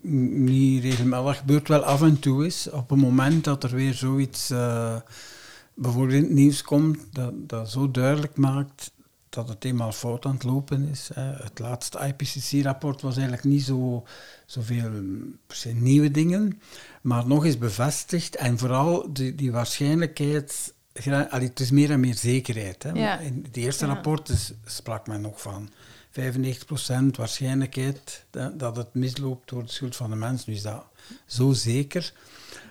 niet regelmatig. Dat gebeurt wel af en toe eens. Op het moment dat er weer zoiets eh, bijvoorbeeld in het nieuws komt, dat, dat zo duidelijk maakt dat het eenmaal fout aan het lopen is. Hè. Het laatste IPCC-rapport was eigenlijk niet zo zoveel nieuwe dingen, maar nog eens bevestigd. En vooral die, die waarschijnlijkheid, allee, het is meer en meer zekerheid. Hè. Ja. In het eerste Ja. rapport is, sprak men nog van 95% waarschijnlijkheid dat het misloopt door de schuld van de mens. Nu is dat zo zeker.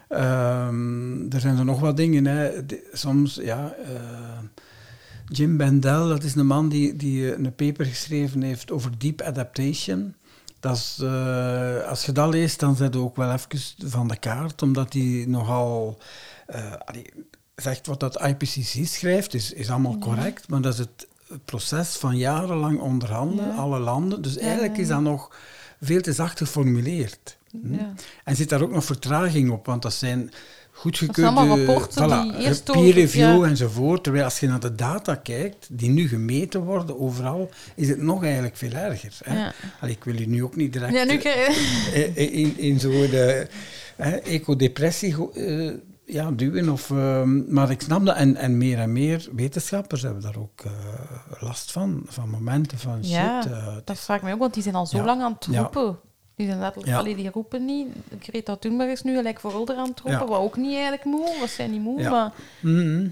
Ehm, er zijn er nog wat dingen. Hè. Soms, ja... eh, Jim Bendel, dat is een man die, die eh, een paper geschreven heeft over deep adaptation. Dat is, eh, als je dat leest, dan zet je ook wel even van de kaart, omdat hij nogal... allee, zegt wat dat IPCC schrijft, is, is allemaal correct, maar dat is het proces van jarenlang onderhandelen, Ja. alle landen. Dus eigenlijk is dat nog veel te zacht geformuleerd. Hm? En zit daar ook nog vertraging op, want dat zijn goedgekeurde... voilà, die eerst peer review ja. enzovoort. Terwijl als je naar de data kijkt, die nu gemeten worden overal, is het nog eigenlijk veel erger. Hè? Ja. Allee, ik wil je nu ook niet direct Ja, nu krijg in, in zo'n hè, ecodepressie eh, ja, duwen. Of, ehm, maar ik snap dat. En, en meer en meer wetenschappers hebben daar ook eh, last van. Van momenten van Ja, shit. eh, Dat vraag ik mij ook, want die zijn al zo Ja. lang aan het Ja. roepen. Die zijn letterlijk, Ja. allee, die roepen niet. Greta Thunberg is nu gelijk voor Ulder aan het roepen, wat ook niet eigenlijk moe, wat zijn niet moe, Ja. maar Mhm.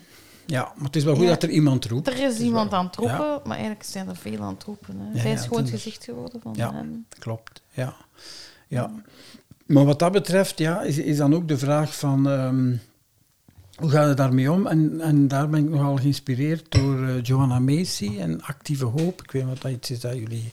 ja, maar het is wel goed dat er iemand roept. er is iemand wel- aan het roepen, maar eigenlijk zijn er veel aan het roepen. Hè. Zij is gewoon het gezicht geworden van Ja. klopt. Ja. ja. Maar wat dat betreft ja, is, is dan ook de vraag van... ehm, hoe gaat het daarmee om? En, en daar ben ik nogal geïnspireerd door eh, Joanna Macy en Actieve Hoop. Ik weet niet wat dat iets is dat jullie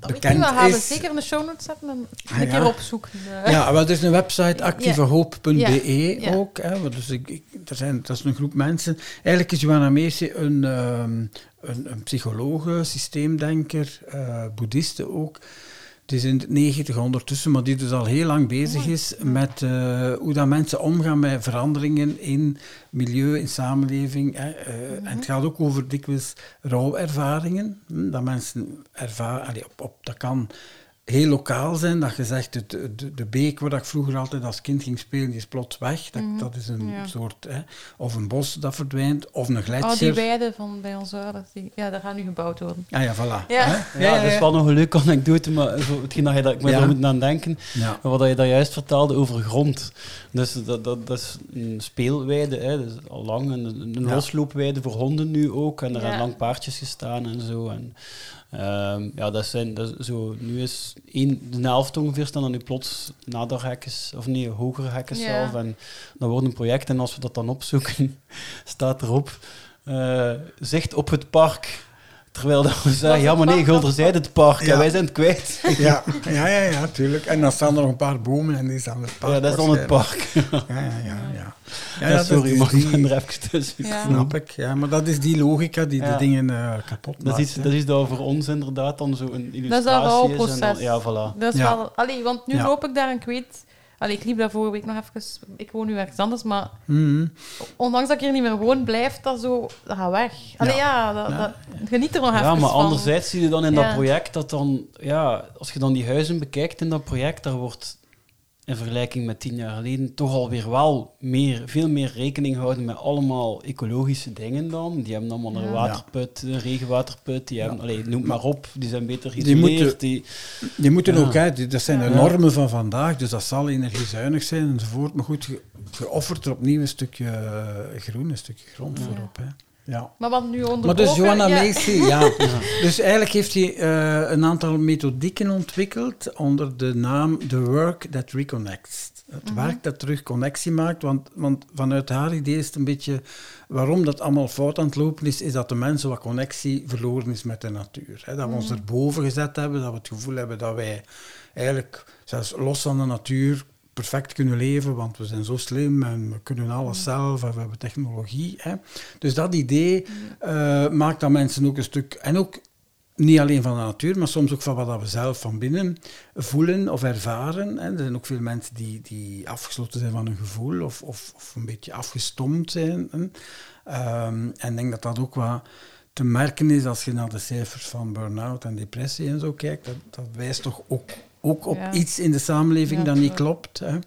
Dat bekend niet, we gaan is. zeker in de show notes zetten en Ah, een ja. keer opzoeken. eh. Ja, wel, er is een website actievehoop.be Ja, ook. Hè, dus ik, ik, er zijn, dat is een groep mensen. Eigenlijk is Johanna Macy een, ehm, een, een psychologe, systeemdenker, eh boeddhiste ook. Het is in de 90 ondertussen, maar die dus al heel lang bezig is met eh, hoe dat mensen omgaan met veranderingen in milieu, in samenleving. Hè. Eh, En het gaat ook over dikwijls rouwervaringen. hm, Dat mensen ervaren, allee, op, op, dat kan heel lokaal zijn, dat je zegt, het, de, de beek waar ik vroeger altijd als kind ging spelen, die is plots weg. Dat, dat is een Ja. soort, hè, of een bos dat verdwijnt, of een Oh, die gletsjer. weide van bij ons ouders, die, ja, daar gaat nu gebouwd worden. Ah ja, voilà. Ja. Hè? Ja, dat is wel nog een leuke anekdote, maar zo, hetgeen dat je dat, ik moet Ja. er moeten aan denken, Ja. wat je daar juist vertelde over grond. Dus dat, dat, dat is een speelweide, hè, dat is al lang, een, een Ja. losloopweide voor honden nu ook, en er Ja. zijn lang paardjes gestaan en zo. En, ehm, ja, dat zijn, dat is zo, nu is één, de helft ongeveer staan dan nu plots naderhekkens, of nee, hogere hekken Ja. zelf. En dat wordt een project, en als we dat dan opzoeken, staat erop, eh, zicht op het park. Terwijl dat we zeggen, ja maar nee, Gulderzijde het park, Ja. en wij zijn het kwijt. Ja, ja, ja, ja, tuurlijk. En dan staan er nog een paar bomen en die staan het park. Ja, dat is dan het park. Ja, ja, ja. ja. Ja, dat sorry, is maar ik die- er even tussen. Ja. Snap ik, ja. Maar dat is die logica die Ja. de dingen eh, kapot maakt. Dat is, dat is dat voor ons inderdaad dan zo een illustratie Dat is dat rouwproces. Ja, voilà. Dat is Ja. wel... Allee, want nu Ja. loop ik daar en ik weet... Allee, ik liep daar vorige week nog even... Ik woon nu ergens anders, maar Mhm. ondanks dat ik hier niet meer woon, blijft dat zo... Dat gaat weg. Allee, ja, dat, Ja. dat, geniet er nog even Ja, maar van. anderzijds zie je dan in Ja. dat project dat dan, ja, als je dan die huizen bekijkt in dat project, daar wordt in vergelijking met tien jaar geleden toch alweer wel meer, veel meer rekening houden met allemaal ecologische dingen dan. Die hebben allemaal een Ja. waterput, een regenwaterput, die hebben, allee, noem maar op, die zijn beter Die geïsoleerd. moeten- Die, Die moeten Ja. ook, hè, die- dat zijn de normen van vandaag, dus dat zal energiezuinig zijn enzovoort. Maar goed, ge- geofferd er opnieuw een stukje eh, groen, een stukje grond voorop. Hè. Ja. Maar wat nu onder Maar dus Johanna ja. Macy, ja. Dus eigenlijk heeft hij eh, een aantal methodieken ontwikkeld onder de naam The Work That Reconnects. Het werk dat terug connectie maakt, want, want vanuit haar idee is het een beetje waarom dat allemaal fout aan het lopen is, is dat de mensen wat connectie verloren is met de natuur. Hè. Dat we ons erboven gezet hebben, dat we het gevoel hebben dat wij eigenlijk zelfs los van de natuur perfect kunnen leven, want we zijn zo slim en we kunnen alles zelf en we hebben technologie. Hè. Dus dat idee eh, maakt dat mensen ook een stuk... En ook niet alleen van de natuur, maar soms ook van wat we zelf van binnen voelen of ervaren. Hè. Er zijn ook veel mensen die, die afgesloten zijn van hun gevoel of, of, of een beetje afgestomd zijn. Ehm, en ik denk dat dat ook wat te merken is als je naar de cijfers van burn-out en depressie en zo kijkt. Dat, dat wijst toch ook, ook op Ja. iets in de samenleving Ja, dat niet klopt. Hè.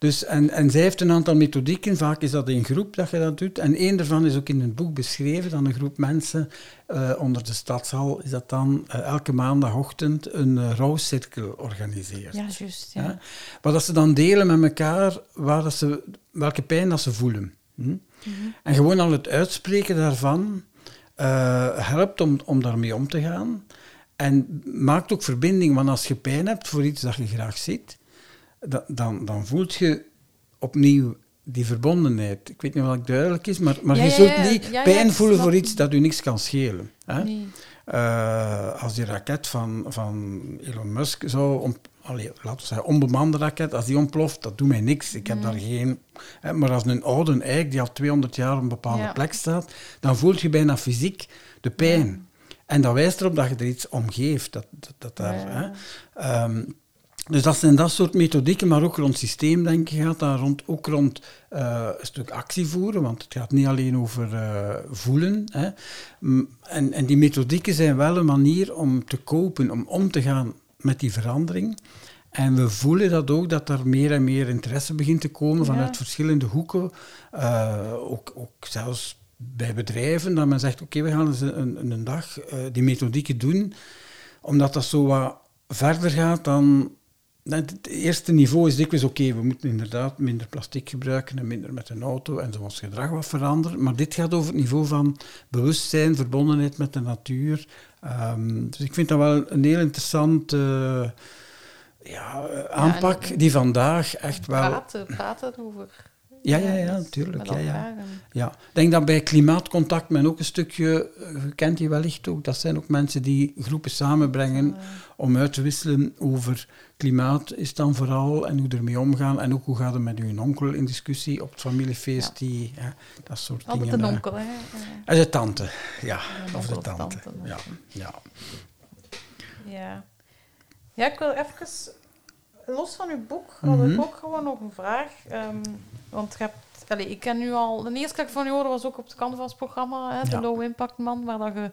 Dus, en, en zij heeft een aantal methodieken, vaak is dat in groep dat je dat doet. En één daarvan is ook in het boek beschreven, dan een groep mensen eh, onder de stadshal, is dat dan eh, elke maandagochtend een uh, rouwcirkel organiseert. Ja, juist. Ja. Wat dat ze dan delen met elkaar, waar dat ze, welke pijn dat ze voelen. Hm? En gewoon al het uitspreken daarvan helpt om, om daarmee om te gaan. En maakt ook verbinding, want als je pijn hebt voor iets dat je graag ziet, da- dan, dan voelt je opnieuw die verbondenheid. Ik weet niet of dat duidelijk is, maar, maar Ja, je zult ja, niet ja, pijn voelen voor iets dat u niks kan schelen. Hè? Nee. Eh, als die raket van, van Elon Musk zou, om, allee, laten we zeggen, onbemande raket, als die ontploft, dat doet mij niks. Ik heb Mm. daar geen... Hè, maar als een oude eik die al 200 jaar op een bepaalde plek staat, dan voelt je bijna fysiek de pijn. En dat wijst erop dat je er iets om geeft. Dat, dat, dat daar, hè. Ehm, dus dat zijn dat soort methodieken, maar ook rond systeemdenken gaat dat, rond, ook rond eh, een stuk actie voeren, want het gaat niet alleen over eh, voelen. Hè. En, en die methodieken zijn wel een manier om te kopen, om om te gaan met die verandering. En we voelen dat ook, dat er meer en meer interesse begint te komen vanuit Ja. verschillende hoeken. Eh, ook, ook zelfs bij bedrijven, dat men zegt, oké, we gaan eens een, een, dag eh, die methodieken doen, omdat dat zo wat verder gaat dan... Het eerste niveau is dikwijls oké, we moeten inderdaad minder plastic gebruiken en minder met een auto en zo ons gedrag wat veranderen. Maar dit gaat over het niveau van bewustzijn, verbondenheid met de natuur. Ehm, dus ik vind dat wel een heel interessant eh, ja, aanpak die vandaag echt wel... Praten, praten over. Ja, ja, ja, natuurlijk, ja, ja. ik denk dat bij klimaatcontact men ook een stukje, eh, je kent die wellicht ook, dat zijn ook mensen die groepen samenbrengen om uit te wisselen over klimaat is dan vooral en hoe ermee omgaan en ook hoe gaat het met uw onkel in discussie op het familiefeest, die, hè, dat soort Altijd dingen. een eh. onkel, hè. En de tante, ja, of de tante, Ja, ja. Ja. Ja, ik wil even, los van uw boek, had Mhm. ik ook gewoon nog een vraag. Ehm, want je hebt, allee, ik ken nu al, de eerste keer dat ik van u hoorde was ook op het Canvas-programma, hè, de Ja. Low Impact Man, waar dat je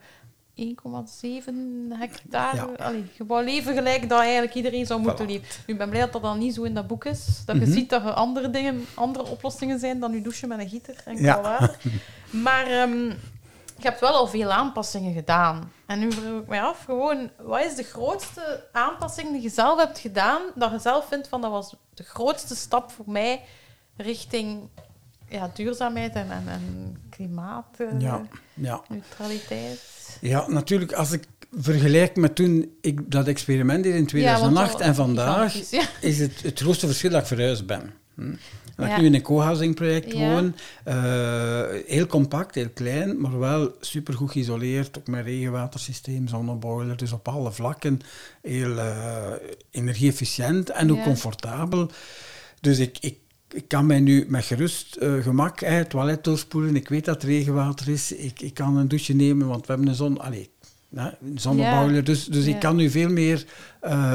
1,7 hectare, Ja. allee, je wou leven gelijk dat eigenlijk iedereen zou moeten Voilà. leven. Nu, ik ben blij dat dat dan niet zo in dat boek is. Dat je Mhm. ziet dat er andere dingen, andere oplossingen zijn dan je douchen met een gieter en Ja. water. Maar ehm, je hebt wel al veel aanpassingen gedaan. En nu vroeg ik mij af, gewoon, wat is de grootste aanpassing die je zelf hebt gedaan, dat je zelf vindt van dat was de grootste stap voor mij richting ja, duurzaamheid en, en, en klimaatneutraliteit? Ja. Ja. ja, natuurlijk, als ik vergelijk met toen ik dat experiment deed in 2008 en vandaag, is het het grootste verschil dat ik verhuisd ben. Hm? Ik nu in een co-housing project Ja. woon. eh, heel compact, heel klein, maar wel supergoed geïsoleerd. Ook met regenwatersysteem, zonneboiler. Dus op alle vlakken heel eh, energie-efficiënt en ook Ja. comfortabel. Dus ik, ik, ik kan mij nu met gerust eh, gemak eh, het toilet doorspoelen. Ik weet dat het regenwater is. Ik, ik kan een douche nemen, want we hebben een zon... Allee, zonneboiler. Dus, dus Ja. ik kan nu veel meer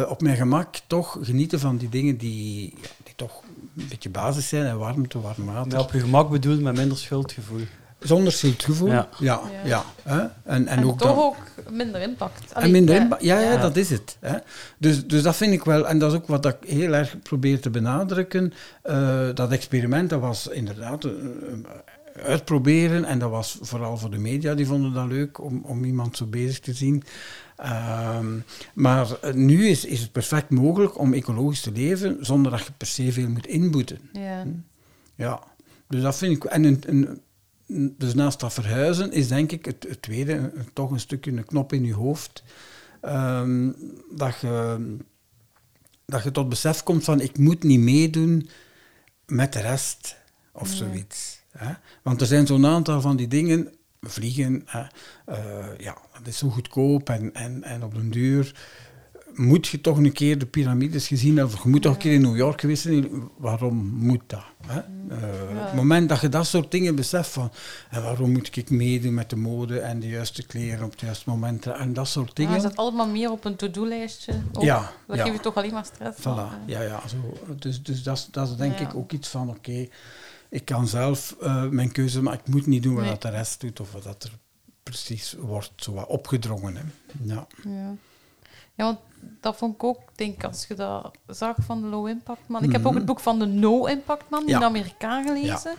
op mijn gemak toch genieten van die dingen die, die toch een beetje basis zijn. En warmte, warm water. Ja, op je gemak bedoeld met minder schuldgevoel. Zonder schuldgevoel. Ja, Ja. ja. Hè. En, en, En, ook toch dan- ook minder impact. Allee, en minder ja, ja, Ja. dat is het. Hè. Dus, dus dat vind ik wel, en dat is ook wat ik heel erg probeer te benadrukken. Eh, dat experiment, dat was inderdaad eh, eh, uitproberen. En dat was vooral voor de media, die vonden dat leuk om, om iemand zo bezig te zien. Ehm, maar nu is, is het perfect mogelijk om ecologisch te leven zonder dat je per se veel moet inboeten. Ja. Ja, dus dat vind ik. En een, een, dus naast dat verhuizen is denk ik het, het tweede een- toch een stukje een knop in je hoofd. Ehm, dat, je, dat je tot besef komt van ik moet niet meedoen met de rest of zoiets. Hè? Want er zijn zo'n aantal van die dingen, vliegen, eh, ja, dat is zo goedkoop en, en, en op den duur moet je toch een keer de piramides gezien hebben, of je moet toch een keer in New York geweest zijn. Waarom moet dat? Hè? Eh, Op het moment dat je dat soort dingen beseft van, en waarom moet ik meedoen met de mode en de juiste kleren op het juiste moment en dat soort Ja, dingen. je zet allemaal meer op een to-do-lijstje. Ja, Dat ja. geeft je toch alleen maar stress. Voilà, eh. ja, ja. Zo. Dus, dus dat, is- dat is denk Ja. ik ook iets van, oké, ik kan zelf eh, mijn keuze maken, ik moet niet doen wat Nee. dat de rest doet of wat dat er precies wordt zo wat opgedrongen. Hè. Ja. Ja. ja, want dat vond ik ook, denk ik, als je dat zag van de Low Impact Man. Ik heb ook het boek van de No Impact Man, Mhm. Ja. een Amerikaan gelezen.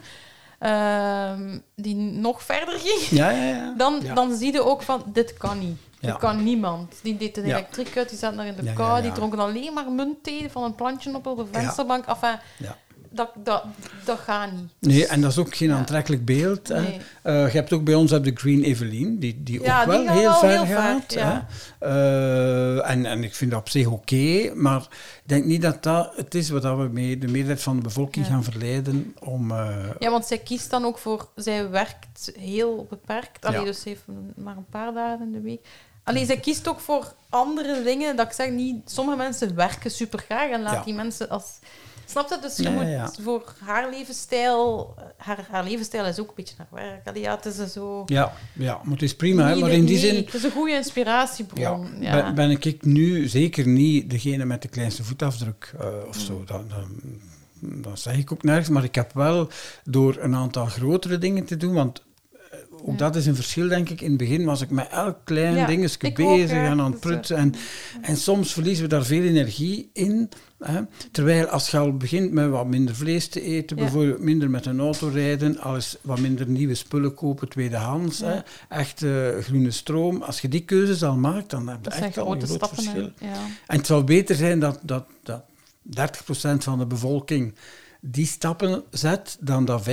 Ehm, die nog verder ging. Ja, ja, ja. Dan, dan zie je ook van, dit kan niet. Dit kan niemand. Die deed een elektriek uit, die zat daar in de kou, die dronken alleen maar muntthee van een plantje op op de vensterbank. Enfin, Ja. Dat, dat, dat gaat niet. Nee, en dat is ook geen aantrekkelijk beeld. Hè. Nee. Eh, je hebt ook bij ons heb de Green Evelyn, die, die Ja, ook wel heel wel ver heel ver, gaat. ja. Eh, en, en ik vind dat op zich oké, maar ik denk niet dat dat het is wat we mee de meerderheid van de bevolking Ja. gaan verleiden om... eh, Ja, want zij kiest dan ook voor... Zij werkt heel beperkt. Allee, dus ze heeft maar een paar dagen in de week. Allee, zij kiest ook voor andere dingen. Dat ik zeg niet... Sommige mensen werken super graag en laat Ja. die mensen als... Snap je? Dus je moet ja. voor haar levensstijl... Haar, haar levensstijl is ook een beetje naar werk. Allee, ja, het is zo... ja, ja, maar het is prima. hè, maar in die nee, zin Het is een goede inspiratiebron. Ja, Ben, ben ik nu zeker niet degene met de kleinste voetafdruk eh, of Mm. zo. Dat, dat, dat zeg ik ook nergens. Maar ik heb wel door een aantal grotere dingen te doen, want eh, ook dat is een verschil, denk ik. In het begin was ik met elk klein dingetje ook, bezig en aan het prutsen. En, en soms verliezen we daar veel energie in. Hè. Terwijl als je al begint met wat minder vlees te eten, bijvoorbeeld minder met een auto rijden, alles wat minder nieuwe spullen kopen, tweedehands, hè, echt eh, groene stroom. Als je die keuzes al maakt, dan heb je dat echt al een groot verschil. En het zou beter zijn dat, dat, dat 30% van de bevolking die stappen zet, dan dat 5%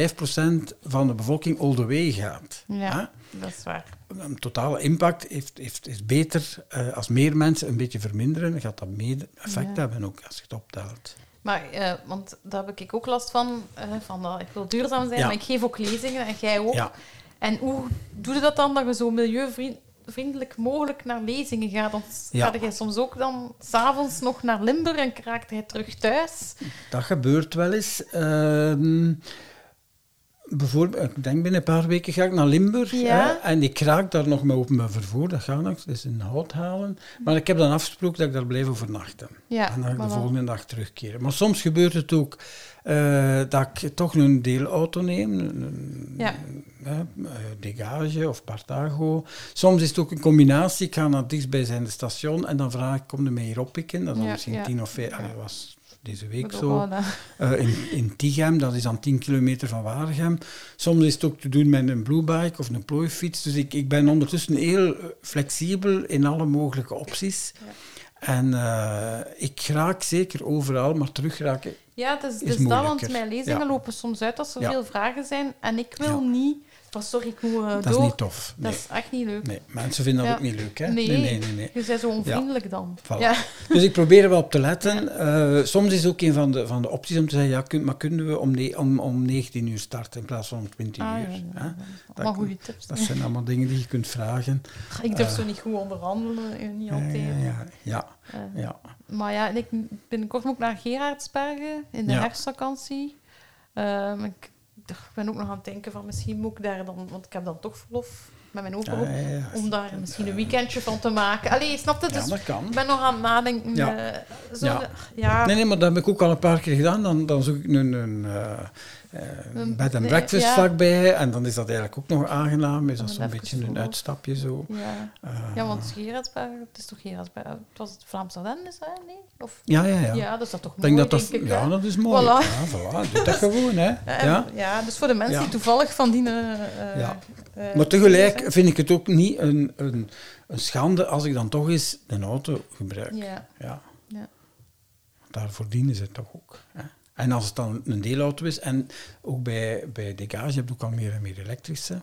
van de bevolking all the way gaat. Ja. Dat is waar. Een totale impact heeft, heeft, is beter eh, als meer mensen een beetje verminderen. Dan gaat dat meer effect Ja. hebben ook als je het optelt. Maar, eh, want daar heb ik ook last van, eh, van dat ik wil duurzaam zijn, Ja. maar ik geef ook lezingen en jij ook. En hoe doe je dat dan, dat je zo milieuvriendelijk mogelijk naar lezingen gaat? Want Ja. ga jij soms ook dan s'avonds nog naar Limburg en kraakt hij terug thuis? Dat gebeurt wel eens. Ehm, bijvoorbeeld, ik denk binnen een paar weken ga ik naar Limburg. Ja. Hè, en ik raak daar nog met openbaar vervoer, dat gaat nog. Dat is een hout halen. Maar ik heb dan afgesproken dat ik daar blijf overnachten. Ja, en dan maar de volgende dag terugkeren. Maar soms gebeurt het ook eh, dat ik toch een deelauto neem. Een, Ja. Degage of Partago. Soms is het ook een combinatie. Ik ga naar het dichtstbijzijnde station en dan vraag ik, kom je mij hier oppikken? Dat is misschien tien of vijf... was deze week zo. eh, in, in Tichem, dat is dan 10 kilometer van Waregem. Soms is het ook te doen met een bluebike of een plooifiets. Dus ik, ik ben ondertussen heel eh, flexibel in alle mogelijke opties. Ja. En eh, ik raak zeker overal, maar terug raken. Ja, het is, het Is is dat, want mijn lezingen Ja. lopen soms uit als er Ja. veel vragen zijn. En ik wil niet... Sorry, ik moet eh, Dat door. is niet tof. Dat is echt niet leuk. nee, mensen vinden dat Ja. ook niet leuk, hè? Nee. nee, nee. nee, nee. Je bent zo onvriendelijk dan. Voilà. Ja. Dus ik probeer er wel op te letten. Eh, soms is ook een van de, van de opties om te zeggen, ja, kun, maar kunnen we om, ne- om, om 19 uur starten in plaats van om 20 Ah, uur? hè? Dat, Allemaal goede tips. dat zijn allemaal dingen die je kunt vragen. Ik durf eh, zo niet goed onderhandelen, niet altijd. ja, ja, ja, ja. Maar ja, en ik binnenkort ik naar Gerardsbergen in de herfstvakantie. Ehm, ik, ik ben ook nog aan het denken van misschien moet ik daar dan, want ik heb dan toch verlof met mijn ja, ja. om daar misschien een weekendje van te maken. Allee, snap je? Ja, Dus dat kan. ik ben nog aan het nadenken. Ja. eh, zo de-. Nee, nee, maar dat heb ik ook al een paar keer gedaan. Dan, dan zoek ik een, een, eh, Een- bed and breakfast ja. vlakbij. En dan is dat eigenlijk ook nog aangenaam. Is dat zo'n beetje een uitstapje zo. Ja. Eh, ja, want Gerardsberg, het is toch Gerardsberg? Het was het Vlaams is dat, nee? Of, ja, ja, ja. ja. dat is dat toch Ik denk mooi, dat dat, denk ik. ja, hè? dat is mooi. Voilà. Ja, voilà. Doe dat gewoon, hè. Ja. ja, dus voor de mensen die toevallig van die... eh, Ja. eh, Maar tegelijk vind ik het ook niet een, een, een schande als ik dan toch eens een auto gebruik. Ja, Ja. ja. Daarvoor dienen ze toch ook. Hè. En als het dan een deelauto is, en ook bij, bij Degage heb je ook al meer en meer elektrische.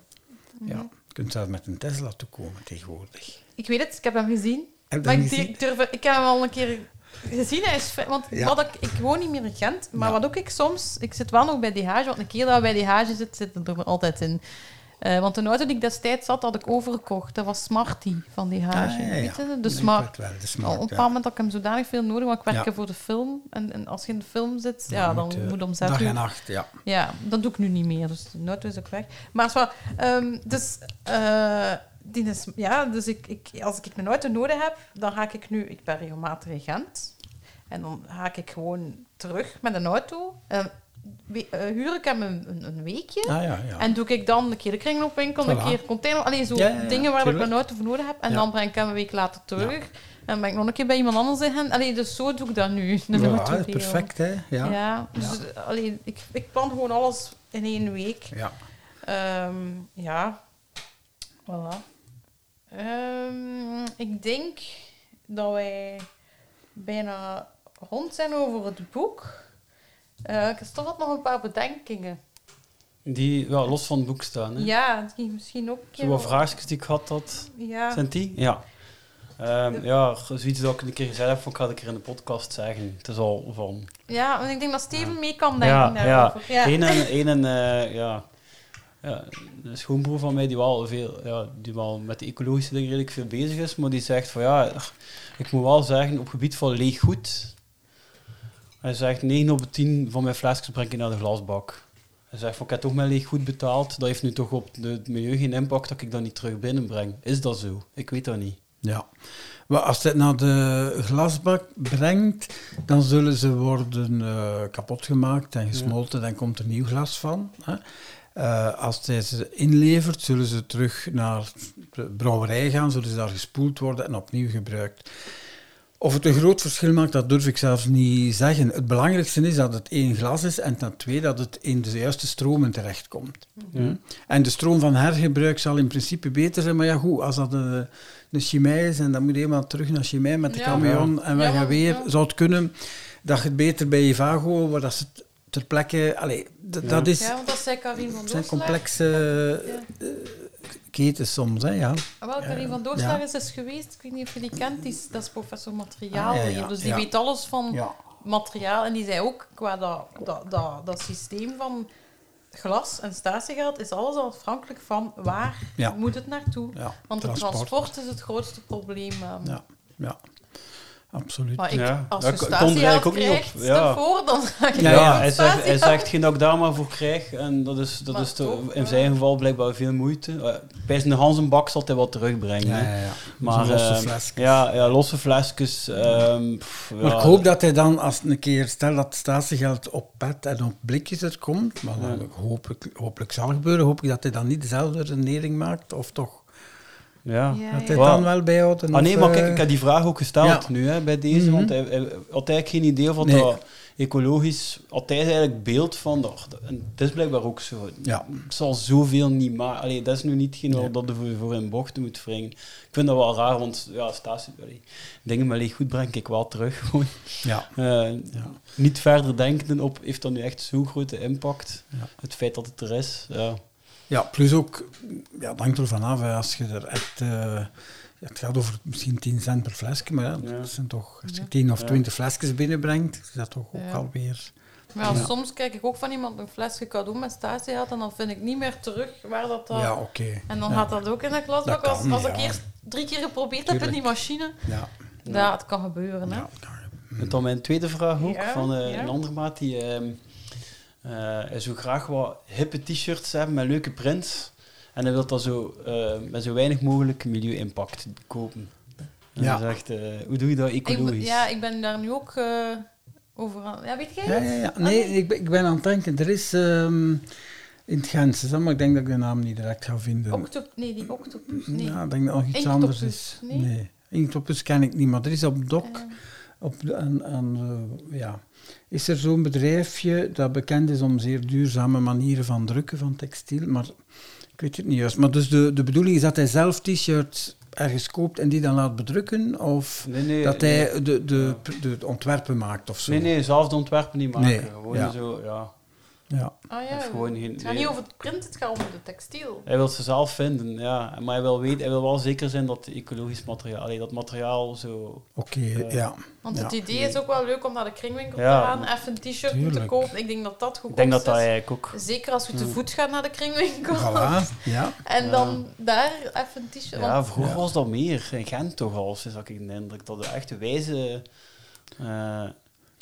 Mhm. Ja, je kunt zelfs met een Tesla toekomen tegenwoordig. Ik weet het, ik heb hem gezien. Heb Maar ik, gezien? durf, ik heb hem al een keer gezien. Hij is, want Ja. wat ik, ik woon niet meer in Gent, maar Ja. wat ook ik soms... Ik zit wel nog bij DH, want een keer dat we bij DH zit, zit er altijd in. Eh, want de auto die ik destijds had, had ik overgekocht. Dat was Smarty van DH. Ah, ja, ja. Weet je? De Smart. wel, de Al Smart, op een bepaald moment had ik hem zodanig veel nodig, want ik werk voor de film. En, en als je in de film zit, Dan ja, dan moet, om zes Dag uur... en nacht, ja. Ja, dat doe ik nu niet meer, dus de auto is ook weg. Maar ehm, dus, eh, die is, ja, dus ik, ik, als ik een auto nodig heb, dan ga ik nu, ik ben regelmatig in Gent, en dan ga ik gewoon terug met een auto. En we- eh, huur ik hem een, een, een weekje. Ah, ja, ja. En doe ik dan een keer de kringloopwinkel, een Voilà. keer container, alleen zo Ja, dingen waar ik mijn auto voor nodig heb. En dan breng ik hem een week later terug. En ben ik nog een keer bij iemand anders in. Allee, dus zo doe ik dat nu. Een Ja, perfect, hè. Ja. Ja, dus Ja. allee, ik, ik plan gewoon alles in één week. ja. Ehm, ja, voilà. Ehm, ik denk dat wij bijna rond zijn over het boek. Ik heb toch wat nog een paar bedenkingen. Die ja, los van het boek staan. Hè? Ja, die misschien ook... een Zo wat wel- vraagjes die ik had, dat, Ja, zijn die? Ja. Ehm, ja, zoiets dat ik een keer gezegd heb, ik ga het een keer in de podcast zeggen. Het is al van... ja, want ik denk dat Steven Ja. mee kan denken Ja, daarover. Ja. Eén en, één en eh, ja, ja, een schoonbroer van mij die wel, veel, ja, die wel met de ecologische dingen redelijk veel bezig is, maar die zegt van ja, ik moet wel zeggen, op gebied van leeg goed, hij zegt 9 op de 10 van mijn flesjes breng ik naar de glasbak. Hij zegt van ik heb toch mijn leeg goed betaald, dat heeft nu toch op het milieu geen impact dat ik dat niet terug binnenbreng. Is dat zo? Ik weet dat niet. Ja. Maar als het naar de glasbak brengt, dan zullen ze worden eh, kapot gemaakt en gesmolten. Dan komt er nieuw glas van. Hè. Eh, als hij ze inlevert, zullen ze terug naar de brouwerij gaan, zullen ze daar gespoeld worden en opnieuw gebruikt. Of het een groot verschil maakt, dat durf ik zelfs niet zeggen. Het belangrijkste is dat het één glas is en ten tweede dat het in de juiste stromen terechtkomt. Hm? En de stroom van hergebruik zal in principe beter zijn, maar ja goed, als dat een, een chimij is en dan moet je eenmaal terug naar chimij met de Ja. camion en Ja, weg en maar- weer, ja. zou het kunnen dat je het beter bij Evago, waar dat ze het ter plekke... Allee, Ja. dat is, Ja, want dat zei Karin van het zijn complexe Ja. Eh, ketens soms, hè, ja. Ah, Wel, Karin Ja. van Doorselaar Ja. is geweest, ik weet niet of je die kent, die is, dat is professor materiaal Ah, hier, dus die weet alles van materiaal. En die zei ook, qua dat, dat, dat, dat systeem van glas en statiegeld, is alles afhankelijk van waar Ja. moet het naartoe. ja. Want het transport. transport is het grootste probleem. ehm. Ja, ja. Absoluut. Maar ik, Ja. als je er statiegeld eigenlijk ook niet op. Ja. daarvoor, dan ga ik Ja, Ja, hij, zegt, hij zegt geen dat ik daar maar voor krijg. En dat is, dat Maar is toch in zijn geval blijkbaar veel moeite. Bij zijn Hansenbak zal hij wat terugbrengen. Ja, ja, ja. Maar losse ehm, flesjes. Ja, ja, losse flesjes. ehm, pff, Maar ja, ik hoop dat hij dan, als een keer, stel dat statiegeld op pet en op blikjes er komt, maar dan ik, hopelijk zal gebeuren, hoop ik dat hij dan niet dezelfde redenering maakt, of toch Ja. Ja, dat ja. hij dan wel bijhoudt. en Ah nee, maar eh, kijk, ik heb die vraag ook gesteld Ja. nu hè, bij deze, Mhm. want hij, hij had eigenlijk geen idee Nee. dat ecologisch, had hij eigenlijk beeld van, dat, en het is blijkbaar ook zo. Ja. Het zal zoveel niet maken. Allee, dat is nu niet geen Nee. dat er voor, voor in bochten moet wringen. Ik vind dat wel raar, want ja, statie, allee, dingen met leeg goed breng ik wel terug. Gewoon. Ja. Eh, Niet verder denken op, heeft dat nu echt zo'n grote impact? Ja. Het feit dat het er is. Ja. Ja, plus ook, ja, het hangt ervan af, hè, als je er echt... eh, het gaat over misschien 10 cent per flesje, maar ja, Ja. dat zijn toch, als je 10 of Ja. 20 flesjes binnenbrengt, is dat toch ook Ja. alweer... Maar ja, Ja. soms krijg ik ook van iemand een flesje cadeau met statiegeld en dan vind ik niet meer terug waar dat... dat Ja, oké. En dan Ja. gaat dat ook in de glasbak. Dat Als, als ik eerst drie keer geprobeerd heb in die machine, Ja, ja, het kan gebeuren. Hè? ja, kan je- En dan mijn tweede vraag ook, Ja, van eh, ja. een andere maat die ehm eh, hij zou graag wat hippe t-shirts hebben met leuke prints. En hij wil dat zo eh, met zo weinig mogelijk milieu-impact kopen. En Ja. hij zegt, eh, hoe doe je dat Ik, ecologisch? ben- ja, ik ben daar nu ook... eh, Overal. Ja, weet jij Ja, het? ja, ja. Ah, Nee, ik ben, ik ben aan het denken. Er is ehm, in het Gens, maar ik denk dat ik de naam niet direct ga vinden. Octop nee, die octopus. Nee. Ja, ik denk dat nog iets Inktopus, anders is. nee? Inktopus ken ik niet, maar er is op DOC, Eh, op de, aan, aan, eh, ja, is er zo'n bedrijfje dat bekend is om zeer duurzame manieren van drukken van textiel, maar ik weet het niet juist. Maar dus de, de bedoeling is dat hij zelf t-shirts ergens koopt en die dan laat bedrukken, of Nee, nee, dat nee. hij de, de, de, ontwerpen maakt of zo. Nee, nee, zelf de ontwerpen niet maken. Nee, Gewoon ja. zo, ja. Ja. ah ja, Heeft gewoon geen- het gaat nee. niet over het print, het gaat om de textiel. Hij wil ze zelf vinden, ja. Maar hij wil, weten, hij wil wel zeker zijn dat ecologisch materiaal, allee, dat materiaal zo... Oké, Ja. ja. Want Ja. het idee is ook wel leuk om naar de kringwinkel Ja. te gaan, even een t-shirt te kopen. Ik denk dat dat goed Ik denk dat dat is. eigenlijk ook... Zeker als je te Hmm. voet gaat naar de kringwinkel. Voilà, ja. En Ja. dan daar even een t-shirt. Ja, vroeger Ja. was dat meer. In Gent toch al, sinds dat ik de indruk dat de echte wijze eh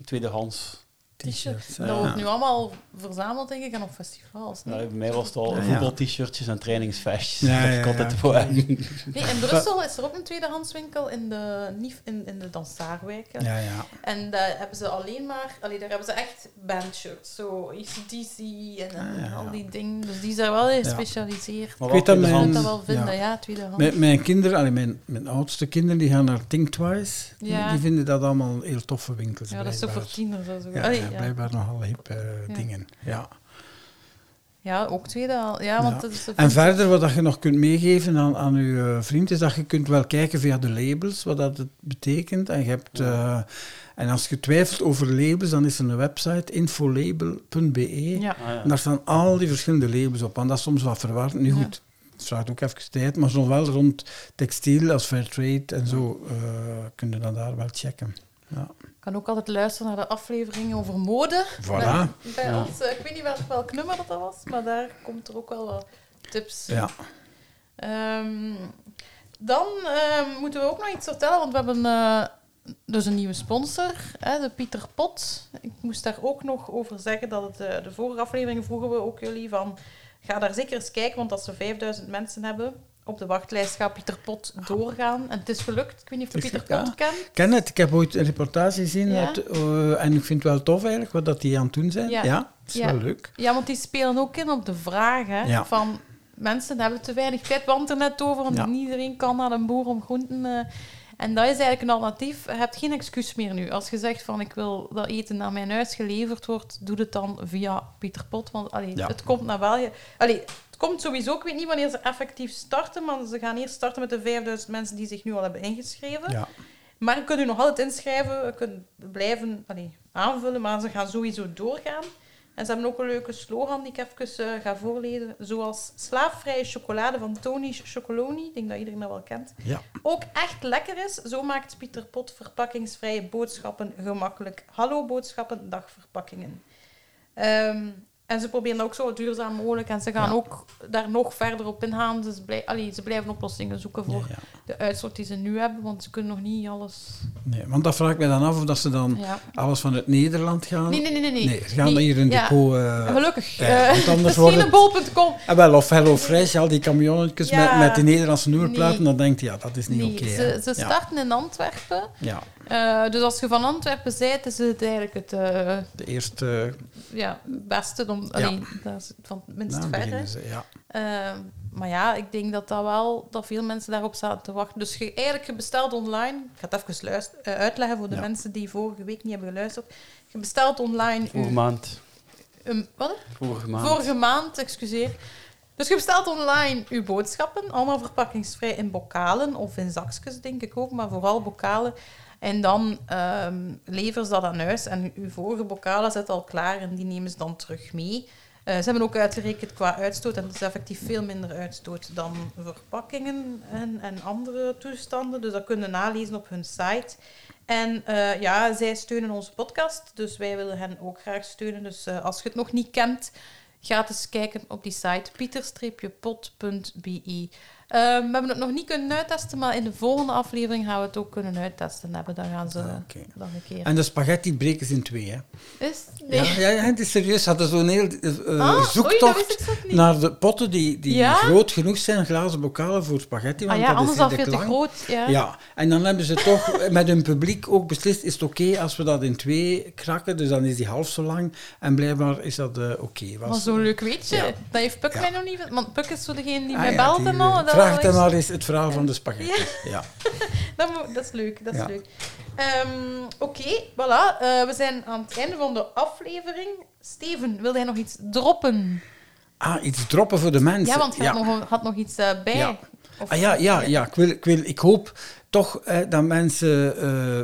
tweedehands... T-shirts. Dat wordt nu allemaal verzameld, denk ik, en op festivals. Nee? bij mij was het al Ja. voetbal-t-shirtjes en trainingsvestjes. Ja, ja, altijd voor hem. Nee, in Brussel is er ook een tweedehandswinkel in de, Nief- in, in de Dansaarwijken. Ja, ja. En daar hebben ze alleen maar... Allee, daar hebben ze echt bandshirts. Zo ECDC en, en Ah, ja, ja. al die dingen. Dus die zijn wel gespecialiseerd. Maar Ik weet dat Je mijn- dat wel vinden, ja. ja, tweedehands. Mijn, mijn kinderen, allee, mijn, mijn oudste kinderen, die gaan naar Think Twice. Die, Ja. die vinden dat allemaal heel toffe winkels. ja, dat is zo voor tieners. of Zo. Ja, Allee, ja, ja. blijkbaar nogal hip eh, Ja. dingen. Ja. Ja, ook tweedehands. Ja, want Ja. dat is En verder, wat dat je nog kunt meegeven aan, aan je eh, vriend, is dat je kunt wel kijken via de labels, wat dat het betekent. En, je hebt, eh, en als je twijfelt over labels, dan is er een website, infolabel.be. Ja. Ah, ja. En daar staan al die verschillende labels op. En dat is soms wat verwarrend. Nu Ja. goed, het vraagt ook even tijd, maar zo wel rond textiel als Fairtrade en zo eh kun je dan daar wel checken. Ja. Ik kan ook altijd luisteren naar de afleveringen over mode. Voilà. Bij, bij Ja. ons, eh, ik weet niet welk, welk nummer dat, dat was, maar daar komt er ook wel wat tips. Ja. Ehm, dan ehm, moeten we ook nog iets vertellen, want we hebben eh, dus een nieuwe sponsor, hè, de Pieter Pot. Ik moest daar ook nog over zeggen dat het, eh, de vorige aflevering vroegen we ook jullie van, ga daar zeker eens kijken, want als ze 5000 mensen hebben op de wachtlijst, gaat Pieter Pot doorgaan. En het is gelukt. Ik weet niet of je Pieter Pot kent. Ik ken het, ik heb ooit een reportage gezien Ja. uit, eh, en ik vind het wel tof eigenlijk wat dat die aan het doen zijn. Ja. Ja, het is wel leuk. Ja, want die spelen ook in op de Ja. van mensen hebben te weinig tijd. Het er net over, want niet iedereen kan naar een boer om groenten. eh, en dat is eigenlijk een alternatief. Je hebt geen excuus meer nu. Als je zegt van ik wil dat eten naar mijn huis geleverd wordt, doe het dan via Pieter Pot. Want allee, Ja. het komt naar België. Allee, het komt sowieso, ik weet niet wanneer ze effectief starten, maar ze gaan eerst starten met de 5000 mensen die zich nu al hebben ingeschreven. Ja. Maar je kunt u nog altijd inschrijven, je kunt blijven allee, aanvullen, maar ze gaan sowieso doorgaan. En ze hebben ook een leuke slogan die ik even eh, ga voorlezen. Zoals slaafvrije chocolade van Tony's Chocoloni. Ik denk dat iedereen dat wel kent. Ja. Ook echt lekker is. Zo maakt Pieter Pot verpakkingsvrije boodschappen gemakkelijk. Hallo boodschappen, dagverpakkingen. Ehm, en ze proberen dat ook zo duurzaam mogelijk. En ze gaan Ja. ook daar nog verder op ingaan. Dus blij, allee, ze blijven oplossingen zoeken voor Ja, ja. de uitstoot die ze nu hebben. Want ze kunnen nog niet alles... Nee, want dat vraag ik mij dan af of dat ze dan alles vanuit Nederland gaan. Nee, nee, nee, nee. nee. Nee, ze gaan Nee, hier een ja, depot... eh, Gelukkig. Eh, want anders wordt het- Machinebol.com. Ah, wel, of Hello Fresh, al die camionnetjes met, met die Nederlandse nummerplaten, dan denkt je, ja, dat is niet oké. ze, ze starten in Antwerpen. Ja, Eh, dus als je van Antwerpen bent, is het eigenlijk het de eerste... ja, beste. Om, allee, dat is van het minst nou, ver. hè. beginnen ze, ja. Eh, maar ja, ik denk dat dat wel dat veel mensen daarop zaten te wachten. Dus je, eigenlijk, je bestelt online. Ik ga het even eh, uitleggen voor de Ja. mensen die vorige week niet hebben geluisterd. Je bestelt online. Vorige uw- maand. wat? Vorige maand. Vorige maand, excuseer. Dus je bestelt online uw boodschappen, allemaal verpakkingsvrij in bokalen of in zakjes, denk ik ook, maar vooral bokalen. En dan ehm leveren ze dat aan huis en uw vorige bokalen zitten al klaar en die nemen ze dan terug mee. Eh, ze hebben ook uitgerekend qua uitstoot en het is effectief veel minder uitstoot dan verpakkingen en, en andere toestanden. Dus dat kunnen nalezen op hun site. En eh, ja, zij steunen onze podcast, dus wij willen hen ook graag steunen. Dus eh, als je het nog niet kent, ga eens kijken op die site pieter-pot.be. Ehm, we hebben het nog niet kunnen uittesten, maar in de volgende aflevering gaan we het ook kunnen uittesten hebben. Dan gaan ze Ah, dan een keer. En de spaghetti breken ze in twee, hè? Is? Nee. Ja, ja, ja, het is serieus. Ze hadden zo'n heel eh, Ah, zoektocht naar de potten die, die Ja? groot genoeg zijn, glazen bokalen voor spaghetti. ah Want ja, dat anders is al veel te groot. Ja. Ja, en dan hebben ze toch met hun publiek ook beslist, is het oké als we dat in twee krakken, dus dan is die half zo lang. En blijkbaar is dat eh, oké. Was- Maar zo'n leuk weetje, dat heeft Puk mij nog niet... Want Puk is zo degene die Ah mij belt die, en al. Vraag is- maar eens het verhaal van de spaghetti. Ja. Dat, dat is leuk, dat is leuk. Ehm, Oké, voilà. eh, we zijn aan het einde van de aflevering. Steven, wil jij nog iets droppen? Ah, iets droppen voor de mensen. Ja, want je had, nog, had nog iets eh, bij. Ja. Of- Ah, ja, ja, ja. Ik, wil, ik, wil, ik hoop toch eh, dat mensen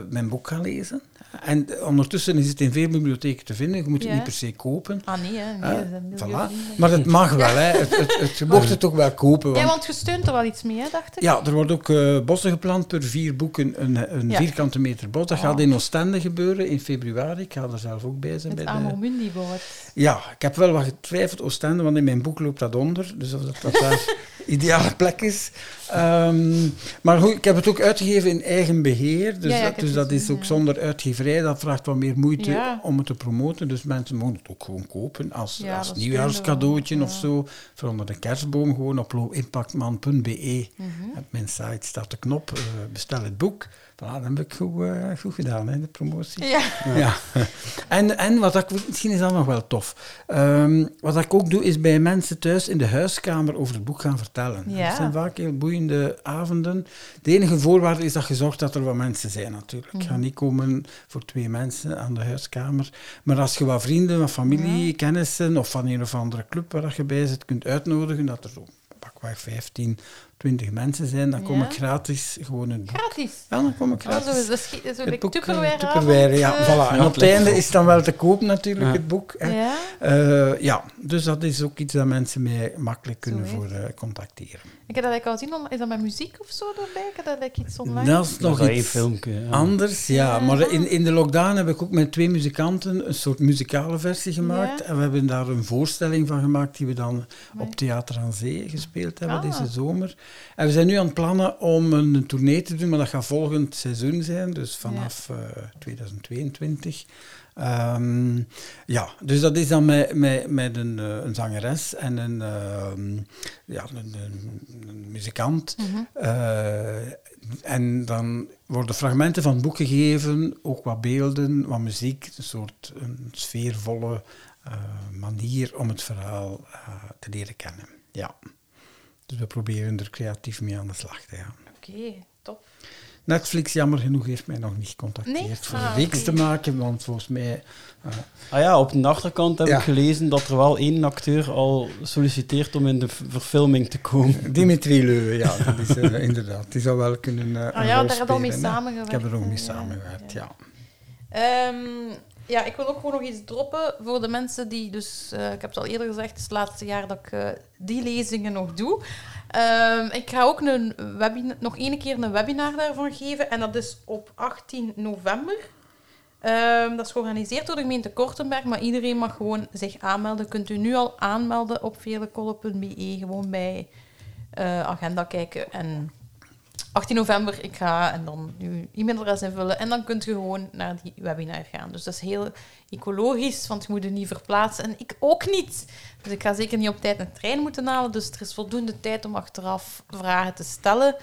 mijn boek gaan lezen. En ondertussen is het in veel bibliotheken te vinden. Je moet Ja. het niet per se kopen. Ah nee, hè. nee Eh, voilà. Maar het mag wel. Hè. Het, het, het, je mocht het toch wel kopen. Ja, Want, want je steunt er wel iets mee, hè, dacht ik? ja, er wordt ook eh, bossen geplant per vier boeken, een, een Ja. vierkante meter bos. Dat Oh. gaat in Oostende gebeuren in februari. Ik ga er zelf ook bij zijn. Met bij de- Mundi. Ja, ik heb wel wat getwijfeld, Oostende, want in mijn boek loopt dat onder. Dus of dat, dat daar ideale plek is. Ehm, maar goed, ik heb het ook uitgegeven in eigen beheer. Dus, Ja, dat, dus dat is ook zonder uitgeverij. Dat vraagt wat meer moeite Ja. om het te promoten. Dus mensen mogen het ook gewoon kopen als, Ja, als nieuwjaarscadeautje we of zo. Voor onder de kerstboom gewoon op lowimpactman.be. Mhm. Op mijn site staat de knop, eh, bestel het boek. Voilà, dat heb ik goed, eh, goed gedaan, hè, de promotie. Ja. Ja. En, en wat ik, misschien is dat nog wel tof. Ehm, wat ik ook doe, is bij mensen thuis in de huiskamer over het boek gaan vertellen. Ja. Dat zijn vaak heel boeiende avonden. De enige voorwaarde is dat je zorgt dat er wat mensen zijn, natuurlijk. Ik ga niet komen voor twee mensen aan de huiskamer. Maar als je wat vrienden, wat familie, kennissen of van een of andere club waar je bij zit, kunt uitnodigen, dat er zo pakweg 15, 20 mensen zijn, dan kom Ja. ik gratis gewoon een boek. Gratis. Ja, dan kom ik gratis. zo, dat is zo Het boek, eh, Tupperware Tupperware, ja, avond, voilà. eh, En op het einde is het dan wel te koop natuurlijk, Ja. het boek. Hè. Ja. Eh, ja, dus dat is ook iets dat mensen mij makkelijk kunnen Zo, voor eh, contacteren. Ik heb dat like al zien, is dat met muziek of zo erbij? Ik heb dat like iets online. Dat is nog een iets filmpje. ja. anders, ja. Ja. Maar in, in de lockdown heb ik ook met twee muzikanten een soort muzikale versie gemaakt. Ja. En we hebben daar een voorstelling van gemaakt die we dan op Theater aan Zee gespeeld hebben Ah. deze zomer. En we zijn nu aan het plannen om een tournee te doen, maar dat gaat volgend seizoen zijn, dus vanaf eh, 2022. Ehm, ja, dus dat is dan met, met, met een, eh, een zangeres en een, ehm, ja, een, een, een muzikant. Mhm. Eh, en dan worden fragmenten van het boek gegeven, ook wat beelden, wat muziek, een soort een sfeervolle eh, manier om het verhaal eh, te leren kennen. Ja. Dus we proberen er creatief mee aan de slag te gaan. Oké, top. Netflix, jammer genoeg, heeft mij nog niet gecontacteerd Nee? voor Ah, een reeks te maken, want volgens mij... eh, Ah ja, op de achterkant heb Ja. ik gelezen dat er wel één acteur al solliciteert om in de verfilming te komen. Dimitri Leuwe, ja, dat is eh, inderdaad. Die zou wel kunnen eh, Ah ja, daar heb je al mee samengewerkt. Ik heb er ook mee samengewerkt, ja. Ehm, ja, ik wil ook gewoon nog iets droppen voor de mensen die dus... eh, ik heb het al eerder gezegd, het is het laatste jaar dat ik eh, die lezingen nog doe. Ehm, ik ga ook een webin- nog één keer een webinar daarvan geven. En dat is op 18 november. Ehm, dat is georganiseerd door de gemeente Kortenberg, maar iedereen mag gewoon zich aanmelden. Kunt u nu al aanmelden op velekolle.be, gewoon bij eh, agenda kijken en 18 november, ik ga en dan uw e-mailadres invullen en dan kunt je gewoon naar die webinar gaan. Dus dat is heel ecologisch, want je moet je niet verplaatsen en ik ook niet. Dus ik ga zeker niet op tijd een trein moeten halen, dus er is voldoende tijd om achteraf vragen te stellen.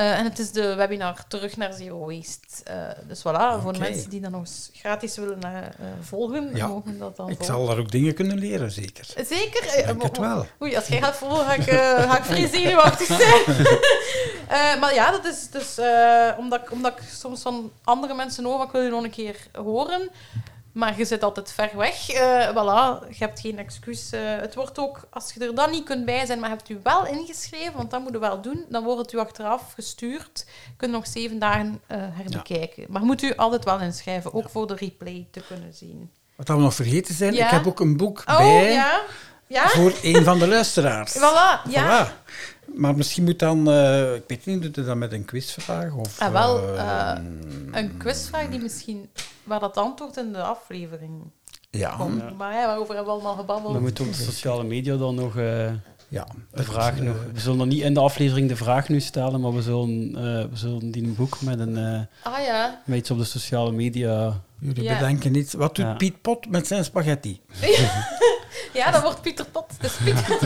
Eh, en het is de webinar terug naar Zero Waste. Eh, dus voilà, voor mensen die dat nog eens gratis willen eh, volgen, Ja. mogen dat dan Ik volgen. zal daar ook dingen kunnen leren, zeker. Zeker? Ik denk het wel. Oei, als jij gaat volgen, ga ik, ga ik vrij zenuwachtig zijn. Maar ja, dat is dus omdat, ik- omdat ik soms van andere mensen hoor, ik wil je nog een keer horen. Maar je zit altijd ver weg. Eh voilà, je hebt geen excuus. Eh, het wordt ook, als je er dan niet kunt bij zijn, maar hebt u wel ingeschreven, want dat moet je wel doen, dan wordt het u achteraf gestuurd. Je kunt nog zeven dagen eh, herbekijken. Maar moet u altijd wel inschrijven, ook voor de replay te kunnen zien. Wat we nog vergeten zijn, Ja? ik heb ook een boek Oh, bij ja? Ja? voor een van de luisteraars. Voilà, ja. Voilà. Maar misschien moet dan, ik weet niet, doet het dan met een quizvraag? Of, Ah, wel, eh, eh, Een quizvraag die misschien... Waar dat antwoord in de aflevering ja. komt. Maar ja, waarover hebben we allemaal gebabbeld? Dan moeten we op de sociale media dan nog... eh, Ja, de vraag het, nog. eh, We zullen nog niet in de aflevering de vraag nu stellen, maar we zullen, eh, we zullen die een boek met, een, eh, Ah ja. met iets op de sociale media. Jullie Ja. bedenken niet. Wat doet Ja. Piet Pot met zijn spaghetti? Ja, dat wordt Pieter Pot. Dus Pieter,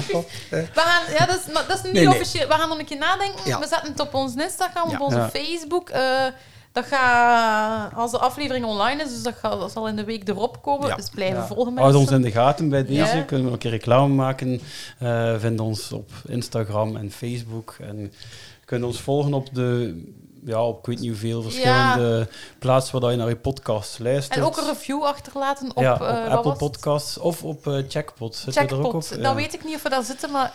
we gaan, ja, dat is, maar dat is niet Nee, nee. officieel. We gaan nog een keer nadenken. Ja. We zetten het op ons Instagram, Ja. op onze Ja. Facebook. eh, dat gaat, als de aflevering online is, dus dat, gaat, dat zal in de week erop komen. Ja. Dus blijven Ja. volgen Houd ons in de gaten bij deze. Ja. Kunnen we een keer reclame maken. Eh vind ons op Instagram en Facebook. En kunnen ons volgen op de, ja, op ik weet niet hoeveel verschillende plaatsen waar je naar je podcast luistert. En ook een review achterlaten op, ja, eh, op wat Apple? Podcasts of op eh Checkpot. Er ook op? Ja. Dan weet ik niet of we daar zitten, maar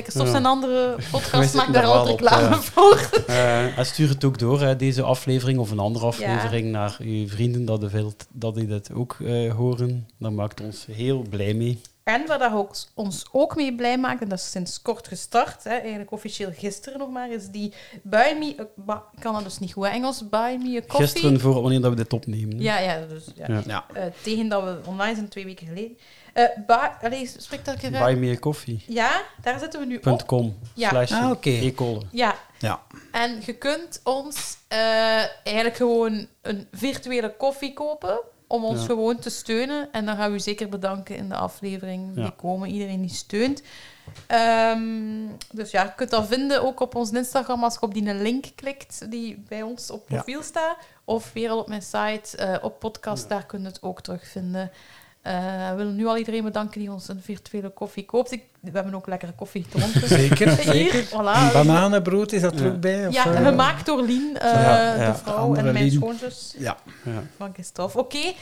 Christophe Ja. zijn andere podcast maakt daar altijd op, reclame voor. Eh, en stuur het ook door, hè, deze aflevering of een andere aflevering, naar uw vrienden dat, de wilt, dat die dit ook eh, horen. Dat maakt ons heel blij mee. En waar dat ook, ons ook mee blij maakt, en dat is sinds kort gestart, hè, eigenlijk officieel gisteren nog maar, is die Buy Me... a- ba- ik kan dat dus niet goed Engels. Buy Me a Coffee. Gisteren voor wanneer dat we dit opnemen. Ja, ja, dus ja. Ja. Ja. Eh, tegen dat we online zijn, twee weken geleden. Eh buy, allee, spreek dat een keer uit. Buymeacoffee.com Ja, daar zitten we nu op. Ja. slash Ah. Ja, Ja. en je kunt ons eh, eigenlijk gewoon een virtuele koffie kopen om ons Ja. gewoon te steunen. En dan gaan we u zeker bedanken in de aflevering Ja. die komen. Iedereen die steunt. Ehm, dus ja, je kunt dat vinden ook op ons Instagram als je op die link klikt die bij ons op Ja. profiel staat. Of weer al op mijn site, eh, op podcast, daar kun je het ook terugvinden. Eh, we willen nu al iedereen bedanken die ons een virtuele koffie koopt. Ik, we hebben ook lekkere koffie gedronken. Zeker, Hier, voilà. En bananenbrood, is dat er Ja. ook bij? Of, Ja, gemaakt door Lien, eh, Ja, ja. de vrouw Andere en mijn Lien. schoonzus Ja, Ja. van Christophe. Oké,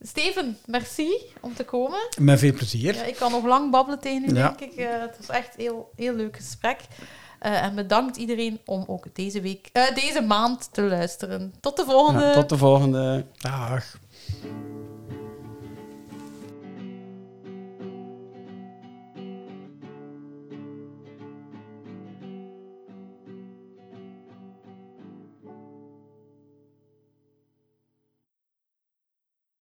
Steven, merci om te komen. met veel plezier. Ja, ik kan nog lang babbelen tegen u, Ja. denk ik. Eh, het was echt een heel, heel leuk gesprek. Eh, en bedankt iedereen om ook deze, week, eh, deze maand te luisteren. Tot de volgende! Ja, tot de volgende. Dag.